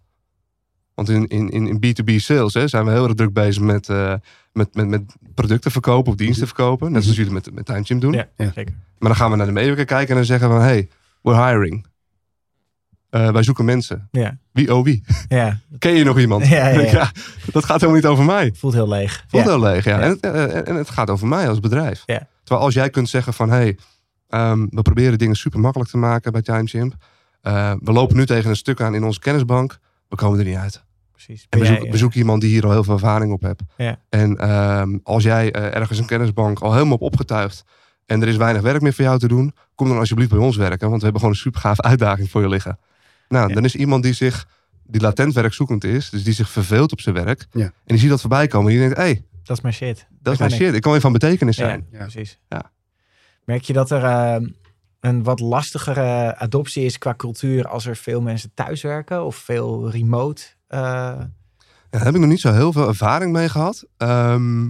Want in, in, in in B2B sales hè, zijn we heel erg druk bezig met, eh, met, met, met producten verkopen of diensten verkopen. Net zoals jullie met, met TimeChimp doen. Ja, Ja. zeker. Maar dan gaan we naar de medewerker kijken en dan zeggen we: hey, we're hiring. Eh, wij zoeken mensen. Ja, Wie, oh wie? ja. Ken je nog iemand? Ja, ja, ja. dat gaat helemaal niet over mij. voelt heel leeg. Voelt ja. heel leeg, ja. Ja. En, het, eh, en het gaat over mij als bedrijf. Ja. Terwijl als jij kunt zeggen van... hey, ehm, we proberen dingen super makkelijk te maken bij TimeChimp. Eh, we lopen nu tegen een stuk aan in onze kennisbank. We komen er niet uit. precies. En bezoek, jij, eh, bezoek iemand die hier al heel veel ervaring op hebt. Ja. En ehm, als jij eh, ergens een kennisbank al helemaal op opgetuigd en er is weinig werk meer voor jou te doen, kom dan alsjeblieft bij ons werken, want we hebben gewoon een super gave uitdaging voor je liggen. Nou, Ja. dan is iemand die zich, die latent werkzoekend is, dus die zich verveelt op zijn werk, Ja. en die ziet dat voorbij komen en die denkt, hé, hey, dat is mijn shit. dat is mijn ik. shit, ik kan weer van betekenis Ja, zijn. Ja. precies. Ja. Merk je dat er eh, een wat lastigere adoptie is qua cultuur als er veel mensen thuiswerken of veel remote? eh, Ja, daar heb ik nog niet zo heel veel ervaring mee gehad. Ehm,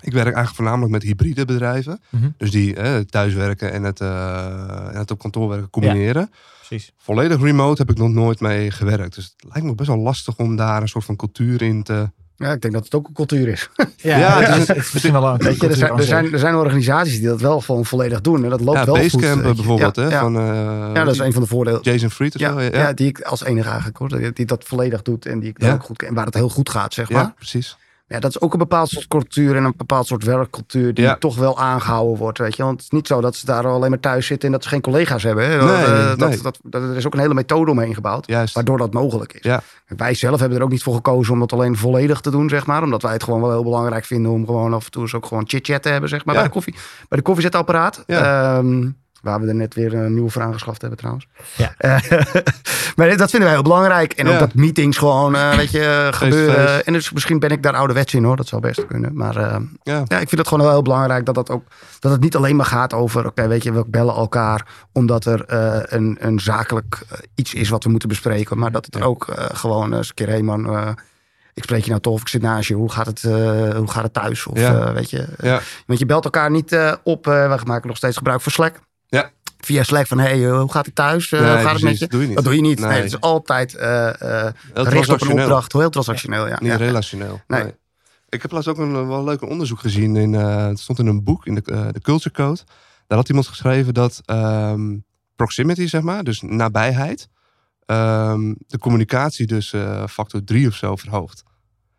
ik werk eigenlijk voornamelijk met hybride bedrijven. Mhm. Dus die eh, thuiswerken en het, eh, en het op kantoor werken combineren. precies. Volledig remote heb ik nog nooit mee gewerkt. Dus het lijkt me best wel lastig om daar een soort van cultuur in te... Ja, ik denk dat het ook een cultuur is. Ja, Ja, het, is, is- het is misschien wel een Weet je, er zijn, aan er, zijn, er zijn organisaties die dat wel gewoon volledig doen. En dat loopt Ja, wel goed. Basecamp weet je. bijvoorbeeld, ja, hè? Ja, Van, eh, ja, dat is een van de voordelen. Jason Fried of Ja, zo. ja. Die ik als enige eigenlijk hoor. Die, dat volledig doet en die ik Ja. ook goed ken. Waar het heel goed gaat, zeg Ja, maar. precies. Ja, dat is ook een bepaald soort cultuur en een bepaald soort werkcultuur die Ja. toch wel aangehouden wordt. Weet je? Want het is niet zo dat ze daar alleen maar thuis zitten en dat ze geen collega's hebben. Hè? Nee, Eh, dat, nee. dat, dat, er is ook een hele methode omheen gebouwd. Juist. Waardoor dat mogelijk is. Ja. Wij zelf hebben er ook niet voor gekozen om dat alleen volledig te doen, zeg maar. Omdat wij het gewoon wel heel belangrijk vinden om gewoon af en toe eens ook gewoon chit-chat te hebben, zeg maar. Ja. Bij de koffie. Bij de koffiezetapparaat. Ja. Waar we er net weer een nieuwe voor aangeschaft hebben trouwens. Ja. Eh, maar dat vinden wij heel belangrijk. En ook dat meetings gewoon, eh, weet je, gebeuren. face. En dus misschien ben ik daar ouderwets in hoor. Dat zou best kunnen. Maar eh, Ja. ja, ik vind het gewoon wel heel belangrijk dat, dat, ook, dat het niet alleen maar gaat over... Oké, weet je, we bellen elkaar omdat er eh, een, een zakelijk iets is wat we moeten bespreken. Maar dat het Ja. ook gewoon eens een keer... Hé man, eh, ik spreek je nou tof, ik zit naast je. Hoe gaat het, eh, hoe gaat het thuis? Of Ja. eh, weet je... Ja. Want je belt elkaar niet eh, op. eh, we maken nog steeds gebruik van Slack. Ja. Via Slack van, hey, eh, hoe gaat het thuis? Eh, Nee, hoe gaat het met je? dat doe je niet. Dat doe je niet. Nee, Nee. het is altijd eh, eh, gericht op een opdracht. Heel transactioneel, ja. Niet ja. relationeel. Nee. Nee. Ik heb laatst ook een wel leuk onderzoek gezien. In, eh, het stond in een boek, in de, de Culture Code. Daar had iemand geschreven dat ehm, proximity, zeg maar, dus nabijheid, ehm, de communicatie dus eh, factor 3 of zo verhoogt.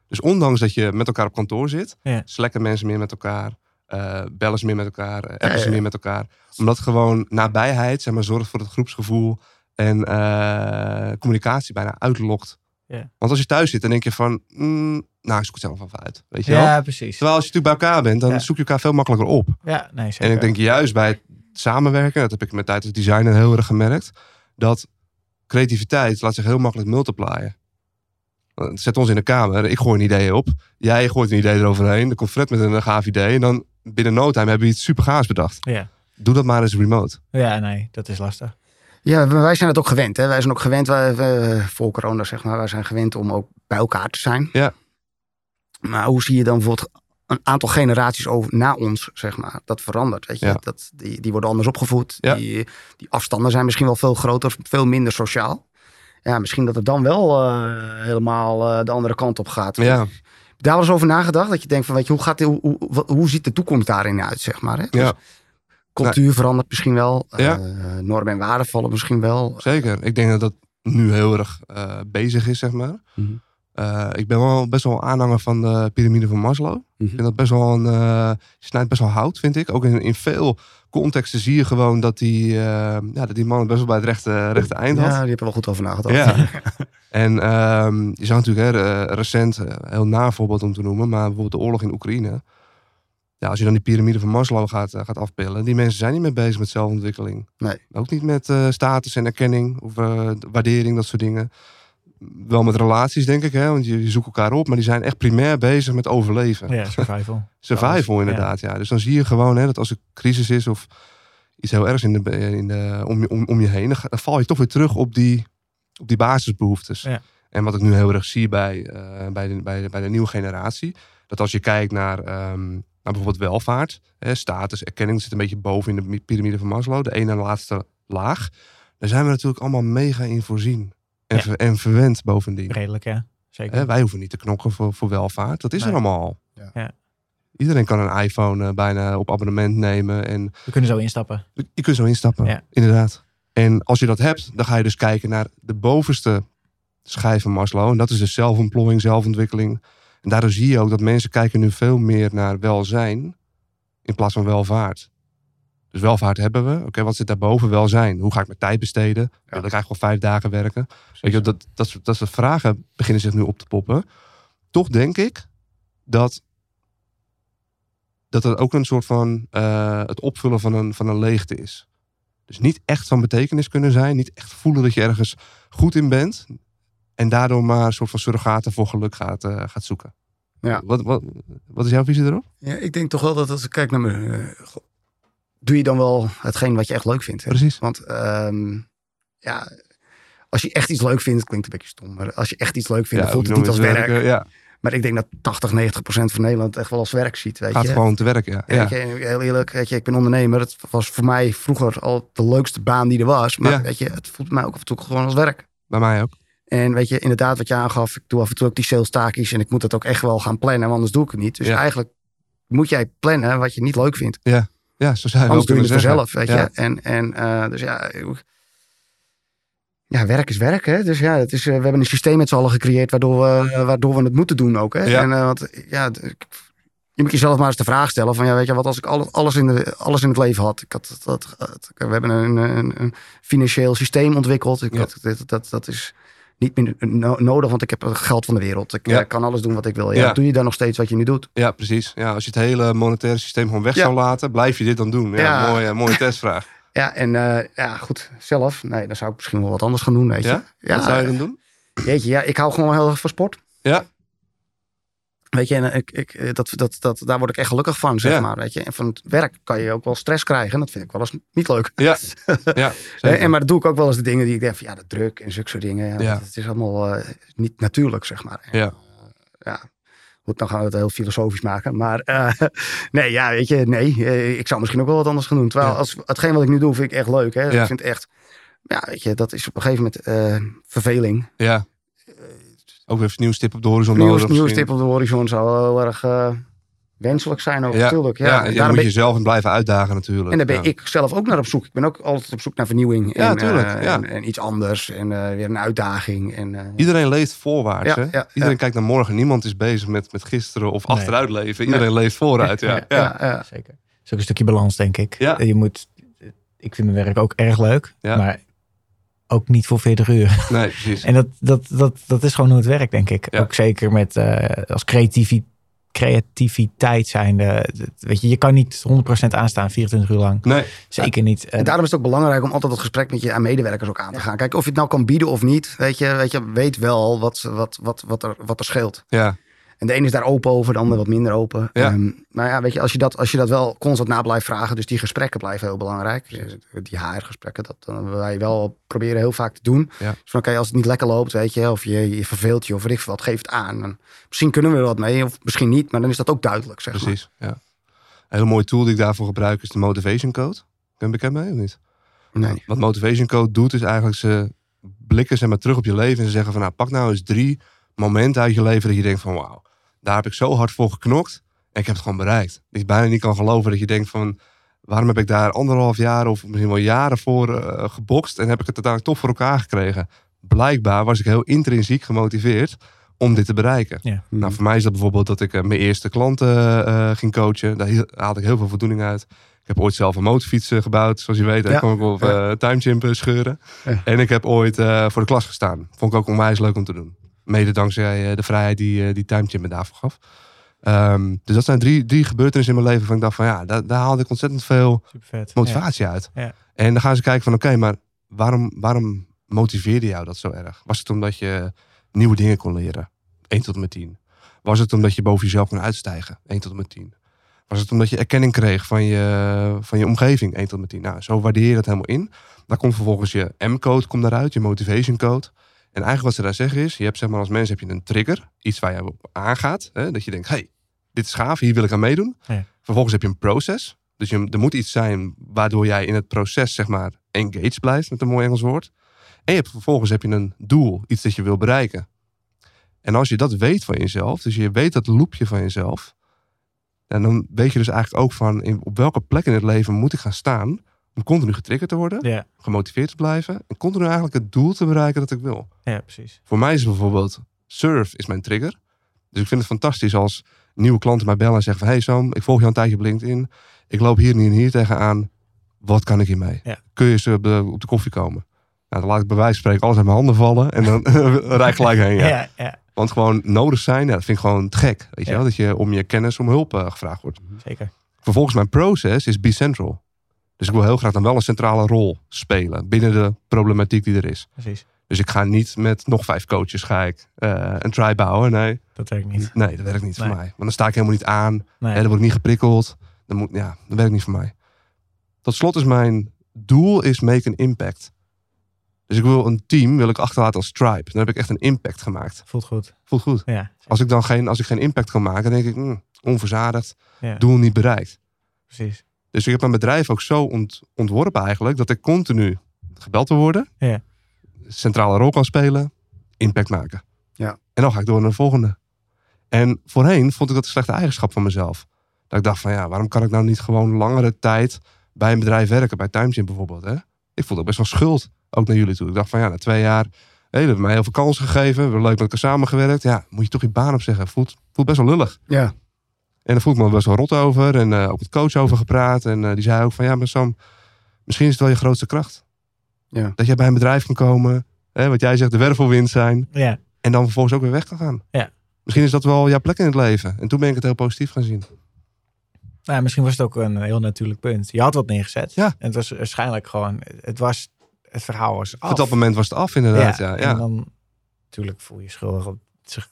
Dus ondanks dat je met elkaar op kantoor zit, Ja. slacken mensen meer met elkaar, eh, bellen ze meer met elkaar, eh, appen Ja, ze ja. meer met elkaar. Omdat gewoon nabijheid, zeg maar, zorgt voor het groepsgevoel en eh, communicatie bijna uitlokt. Ja. Want als je thuis zit, dan denk je van, mm, nou, ik zoek het zelf even uit. Weet je wel? Ja, precies. Terwijl als je natuurlijk bij elkaar bent, dan Ja. zoek je elkaar veel makkelijker op. Ja, nee, zeker. En ik denk juist bij het samenwerken, dat heb ik met tijd als designer heel erg gemerkt, dat creativiteit laat zich heel makkelijk multiplyen. Zet ons in de kamer, ik gooi een idee op, jij gooit een idee eroverheen, er komt Fred met een gaaf idee en dan binnen no time hebben we iets super gaafs bedacht. Ja. Doe dat maar eens remote. ja, nee, dat is lastig. Ja, wij zijn het ook gewend. Hè? Wij zijn ook gewend, wij, wij- voor corona zeg maar, wij zijn gewend om ook bij elkaar te zijn. Ja. Maar hoe zie je dan bijvoorbeeld een aantal generaties over, na ons, zeg maar, dat verandert. Weet je? Ja. Dat, die, die worden anders opgevoed. Ja. Die, die afstanden zijn misschien wel veel groter, veel minder sociaal. Ja, misschien dat het dan wel eh, helemaal eh, de andere kant op gaat. Ja, Daar wel eens over nagedacht, dat je denkt van, weet je, hoe, gaat, hoe, hoe, hoe ziet de toekomst daarin uit, zeg maar. Hè? Dus ja cultuur verandert misschien wel. Ja. eh, normen en waarden vallen misschien wel. zeker. Ik denk dat dat nu heel erg eh, bezig is, zeg maar. Mhm. Eh, ik ben wel best wel aanhanger van de piramide van Maslow. Ik Mhm. vind dat best wel een. eh snijdt best wel hout, vind ik. Ook in, in veel contexten zie je gewoon dat die, eh, ja, dat die man best wel bij het rechte, rechte eind had. Ja, die hebben wel goed over nagedacht. Ja. en ehm, je zou natuurlijk hè, recent, heel na voorbeeld om te noemen, maar bijvoorbeeld de oorlog in Oekraïne. Ja, als je dan die piramide van Maslow gaat, gaat afpillen, die mensen zijn niet meer bezig met zelfontwikkeling. Nee. Ook niet met status en erkenning of waardering, dat soort dingen. Wel met relaties, denk ik, hè, want je, je zoekt elkaar op, maar die zijn echt primair bezig met overleven. Ja, survival. Survival inderdaad, ja. Dus dan zie je gewoon hè, dat als er crisis is of iets heel ergs in de, in de, om, je- om, om je heen, dan, val je toch weer terug op die, op die basisbehoeftes. Ja. En wat ik nu heel erg zie bij, eh, bij, de, bij, de, bij de nieuwe generatie, dat als je kijkt naar, ehm, naar bijvoorbeeld welvaart, hè, status, erkenning, zit een beetje boven in de piramide van Maslow, de ene en laatste laag. Daar zijn we natuurlijk allemaal mega in voorzien. En, Ja. ver- en verwend bovendien. Redelijk, ja. Zeker. Hè, wij hoeven niet te knokken voor, voor welvaart. Dat is Nee. er allemaal al. Ja. Ja. Iedereen kan een iPhone eh, bijna op abonnement nemen. En We kunnen zo instappen. je kunt zo instappen. Ja. Inderdaad. En als je dat hebt, dan ga je dus kijken naar de bovenste schijf van Maslow. En dat is dus zelfontplooiing, zelfontwikkeling. En daardoor zie je ook dat mensen kijken nu veel meer naar welzijn in plaats van welvaart. Dus welvaart hebben we. Oké, wat zit daarboven? Welzijn. Hoe ga ik mijn tijd besteden? Wil ik eigenlijk wel vijf dagen werken? Weet je, dat, dat, soort- dat soort vragen beginnen zich nu op te poppen. Toch denk ik dat dat het ook een soort van eh, het opvullen van een, van een leegte is. Dus niet echt van betekenis kunnen zijn. Niet echt voelen dat je ergens goed in bent. En daardoor maar een soort van surrogaten voor geluk gaat, eh, gaat zoeken. Ja. Wat, wat, wat is jouw visie erop? Ja, ik denk toch wel dat als ik kijk naar me, eh, doe je dan wel hetgeen wat je echt leuk vindt. Hè? Precies. Want ehm, ja, als je echt iets leuk vindt, het klinkt een beetje stom, maar als je echt iets leuk vindt, dan voelt het niet als werk. Ja, Maar ik denk dat 80, 90 procent van Nederland echt wel als werk ziet. Weet gaat je? gewoon te werken. Ja. Ja, Ja. weet je, heel eerlijk, weet je, ik ben ondernemer. Het was voor mij vroeger al de leukste baan die er was. Maar weet je, het voelt mij ook af en toe gewoon als werk. Bij mij ook. En weet je, inderdaad wat je aangaf, ik doe af en toe ook die sales taakjes en ik moet het ook echt wel gaan plannen, want anders doe ik het niet. Dus eigenlijk moet jij plannen wat je niet leuk vindt. Ja, zo zou je Anders doe wel je het vanzelf, weet Ja. je. En, en eh, dus ja, ja, werk is werk, hè. Dus ja, het is, eh, we hebben een systeem met z'n allen gecreëerd waardoor we, eh, waardoor we het moeten doen ook, hè. Ja. En, want ja, je moet jezelf maar eens de vraag stellen van, ja, weet je, wat als ik alles, alles, in, de, alles in het leven had. Ik had dat, dat, we hebben een, een, een financieel systeem ontwikkeld. Ik Ja. had, dat, dat, dat is niet meer no- nodig, want ik heb het geld van de wereld. Ik Ja. eh, kan alles doen wat ik wil. Ja, Ja. Doe je dan nog steeds wat je nu doet? Ja, precies. Ja, als je het hele monetaire systeem gewoon weg Ja. zou laten, blijf je dit dan doen? Ja, Ja. Mooie, mooie testvraag. Ja, en eh, ja, goed, zelf. Nee, dan zou ik misschien wel wat anders gaan doen, weet je. Ja? Wat zou je dan doen? Jeetje, ja, ik hou gewoon heel erg van sport. Ja. Weet je, en ik, ik, eh, dat, dat, dat, daar word ik echt gelukkig van, zeg Ja. maar. Weet je. En van het werk kan je ook wel stress krijgen. En dat vind ik wel eens niet leuk. Ja, ja Eh, en, maar dat doe ik ook wel eens de dingen die ik denk van ja, de druk en zulke soort dingen. Ja, Het is allemaal eh, niet natuurlijk, zeg maar. En, Ja. eh, ja. Goed, dan gaan we het heel filosofisch maken. Maar eh, nee, ja, weet je, nee. eh, ik zou misschien ook wel wat anders gaan doen. Terwijl als, hetgeen wat ik nu doe, vind ik echt leuk. Hè. Ja. Ik vind echt, ja, weet je, dat is op een gegeven moment eh, verveling. ja. Ook weer een nieuw stip op de horizon Nieuwe, nodig. nieuwe misschien. stip op de horizon zou wel heel erg eh, wenselijk zijn ook, Ja, natuurlijk. Ja, ja, En en je moet ben- jezelf blijven uitdagen natuurlijk. en daar ben ja. ik zelf ook naar op zoek. Ik ben ook altijd op zoek naar vernieuwing. Ja, en, tuurlijk, eh, ja. En, en iets anders. En eh, weer een uitdaging. En, eh, Iedereen leeft voorwaarts. Ja, hè? ja, Iedereen ja. kijkt naar morgen. Niemand is bezig met, met gisteren of Nee. achteruit leven. Iedereen leeft vooruit. Ja. ja, Ja. ja, ja. Zeker. Het is ook een stukje balans, denk ik. Ja. Je moet, ik vind mijn werk ook erg leuk, Ja. maar ook niet voor 40 uur. Nee, precies. En dat, dat, dat, dat is gewoon hoe het werkt, denk ik. Ja. Ook zeker met eh, als creativi creativiteit zijnde. Dat- Weet je, je kan niet 100% aanstaan 24 uur lang. Nee, Zeker niet. En- En daarom is het ook belangrijk om altijd dat gesprek met je aan medewerkers ook aan te gaan. Kijk, of je het nou kan bieden of niet, weet je, weet, je, weet wel wat, wat, wat, wat, er, wat er scheelt. ja. En de ene is daar open over, de ander wat minder open. Ja. Ehm, maar ja, weet je, als je, dat, als je dat wel constant na blijft vragen, dus die gesprekken blijven heel belangrijk. Dus Die HR-gesprekken, dat dan wij wel proberen heel vaak te doen. Ja. Dus van, oké, als het niet lekker loopt, weet je, of je, je verveelt je of ik veel wat, geef het aan. En misschien kunnen we er wat mee, of misschien niet, maar dan is dat ook duidelijk, zeg maar. Precies, ja. Een hele mooie tool die ik daarvoor gebruik is de Motivation Code. Ben je bekend mee of niet? Nee. Wat Motivation Code doet is eigenlijk ze blikken zeg maar, terug op je leven en ze zeggen van nou pak nou eens drie momenten uit je leven dat je denkt van wauw, daar heb ik zo hard voor geknokt en ik heb het gewoon bereikt. Dat je bijna niet kan geloven dat je denkt van waarom heb ik daar anderhalf jaar of misschien wel jaren voor eh, gebokst en heb ik het uiteindelijk toch voor elkaar gekregen. Blijkbaar was ik heel intrinsiek gemotiveerd om dit te bereiken. Ja. Nou, voor mij is dat bijvoorbeeld dat ik eh, mijn eerste klanten eh, ging coachen. Daar haalde ik heel veel voldoening uit. Ik heb ooit zelf een motorfiets gebouwd. Zoals je weet, daar Ja. kon ik op eh, scheuren. Ja. En ik heb ooit voor de klas gestaan. Vond ik ook onwijs leuk om te doen. Mede dankzij eh, de vrijheid die, eh, die timechimp me daarvoor gaf. Ehm, dus dat zijn drie, drie gebeurtenissen in mijn leven. Van ik dacht van ja, daar, daar haalde ik ontzettend veel motivatie uit. Ja. En dan gaan ze kijken van oké, maar waarom, waarom motiveerde jou dat zo erg? Was het omdat je nieuwe dingen kon leren? 1 tot en met 10. Was het omdat je boven jezelf kon uitstijgen? 1 tot en met 10. Was het omdat je erkenning kreeg van je, van je omgeving? 1 tot en met 10. Nou, zo waardeer je dat helemaal in. Dan komt vervolgens je M-code daaruit, je motivation code. En eigenlijk wat ze daar zeggen is, je hebt zeg maar als mens heb je een trigger, iets waar je op aangaat. Hè, dat je denkt, hey, dit is gaaf, hier wil ik aan meedoen. Ja. Vervolgens heb je een proces. Dus je, er moet iets zijn waardoor jij in het proces zeg maar engaged blijft, met een mooi Engels woord. En je hebt, vervolgens heb je een doel, iets dat je wil bereiken. En als je dat weet van jezelf, dus je weet dat loopje van jezelf, en dan weet je dus eigenlijk ook van in, op welke plek in het leven moet ik gaan staan om continu getriggerd te worden, Ja, gemotiveerd te blijven en continu eigenlijk het doel te bereiken dat ik wil. ja, precies. Voor mij is bijvoorbeeld surf is mijn trigger. Dus ik vind het fantastisch als nieuwe klanten mij bellen en zeggen van hey Sam, ik volg je al een tijdje op LinkedIn. Ik loop hier en hier en hier tegenaan. wat kan ik hiermee? Ja. Kun je ze op de, op de koffie komen? Nou, dan laat ik bij wijze van spreken alles uit mijn handen vallen en dan rijd ik gelijk heen. Ja. Ja, ja, Want gewoon nodig zijn, ja, dat vind ik gewoon te gek. Weet je wel? Dat je om je kennis om hulp eh, gevraagd wordt. zeker. Vervolgens mijn proces is be central. Dus ik wil heel graag dan wel een centrale rol spelen binnen de problematiek die er is. Precies. Dus ik ga niet met nog vijf coaches ga ik, eh, een try bouwen. Nee, Dat werkt niet. nee dat werkt niet Nee. voor mij. Want dan sta ik helemaal niet aan. Nee. Hè, dan word ik niet geprikkeld. Dan moet, ja, dat werkt niet voor mij. Tot slot is mijn doel is make an impact. Dus ik wil een team wil ik achterlaten als tribe. Dan heb ik echt een impact gemaakt. Voelt goed. Voelt goed. Ja, Als ik dan geen, als ik geen impact kan maken, dan denk ik, hmm, onverzadigd, ja doel niet bereikt. precies. Dus ik heb mijn bedrijf ook zo ont- ontworpen eigenlijk, dat ik continu gebeld wil worden. Ja. Centrale rol kan spelen, impact maken. Ja. En dan ga ik door naar de volgende. En voorheen vond ik dat een slechte eigenschap van mezelf. Dat ik dacht van ja, waarom kan ik nou niet gewoon langere tijd bij een bedrijf werken, bij Timegym bijvoorbeeld. Hè? Ik voelde ook best wel schuld, ook naar jullie toe. Ik dacht van ja, na twee jaar, hé, jullie hebben mij heel veel kansen gegeven, we hebben leuk met elkaar samengewerkt. Ja, moet je toch je baan opzeggen. Voelt, voelt best wel lullig. Ja. En daar voel ik me best wel rot over. En eh, ook met coach over gepraat. En eh, die zei ook van ja, maar Sam, misschien is het wel je grootste kracht. Ja. Dat jij bij een bedrijf kan komen. Hè, wat jij zegt, de wervelwind zijn. Ja, En dan vervolgens ook weer weg kan gaan. Ja. Misschien is dat wel jouw plek in het leven. En toen ben ik het heel positief gaan zien. nou, misschien was het ook een heel natuurlijk punt. Je had wat neergezet. Ja. En het was waarschijnlijk gewoon, het was, het verhaal was af. Op dat moment was het af inderdaad. Ja, ja, En dan natuurlijk voel je je schuldig. Het zich-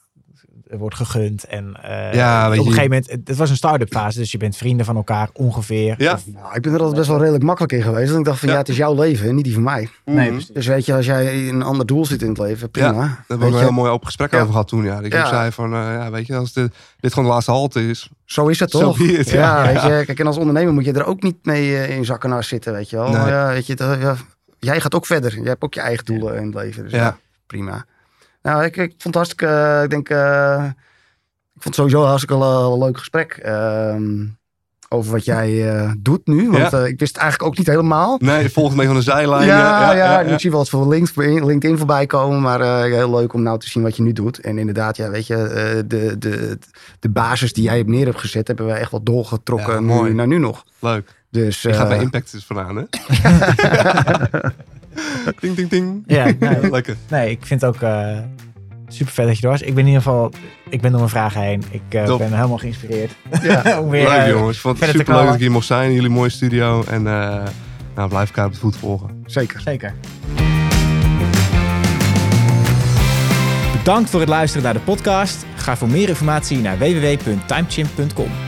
wordt gegund. En eh, Ja, op een je- gegeven moment, het, was een start-up fase. Dus je bent vrienden van elkaar ongeveer. Ja. Of- Nou, ik ben er altijd best wel redelijk makkelijk in geweest. Want ik dacht van ja, Ja. het is jouw leven, niet die van mij. nee, Mhm. precies. Dus weet je, als jij een ander doel zit in het leven, prima. Daar hebben we een je, heel mooi open gesprek Ja. over gehad toen. Ja. Dat ik Ja. zei van, eh, ja, weet je, als dit, dit gewoon de laatste halte is. Zo is het toch? it, ja, ja. weet je. Kijk, en als ondernemer moet je er ook niet mee eh, in zakken naar zitten, weet je wel. Nee. Ja, weet je, dat- ja, jij gaat ook verder. Jij hebt ook je eigen doelen in het leven. Dus Ja. ja, prima. Nou, ik, ik vond het hartstikke, eh, ik denk, eh, ik vond het sowieso een hartstikke le- leuk gesprek. ehm, over wat jij eh, doet nu. Want Ja. eh, ik wist het eigenlijk ook niet helemaal. Nee, volgens mij van de zijlijn. Ja, ja, ik zie wel wat voor links, LinkedIn voorbij komen. Maar eh, heel leuk om nou te zien wat je nu doet. En inderdaad, ja, weet je, eh, de, de, de basis die jij op neer hebt gezet, hebben we echt wel doorgetrokken Ja, nu, mooi. naar nu nog. Leuk. Dus, Je gaat eh, bij Impact dus vandaan, hè? ding, ding, ding. Ja, nee, Lekker. nee, ik vind het ook eh, super vet dat je er was. Ik ben in ieder geval, ik ben door mijn vragen heen. Ik eh, ben helemaal geïnspireerd. ja. Om weer, Leuk eh, jongens. Ik vond het super leuk dat ik hier mocht zijn in jullie mooie studio. En eh nou, blijf elkaar op de voet volgen. Zeker. Zeker. Bedankt voor het luisteren naar de podcast. Ga voor meer informatie naar www.timechimp.com.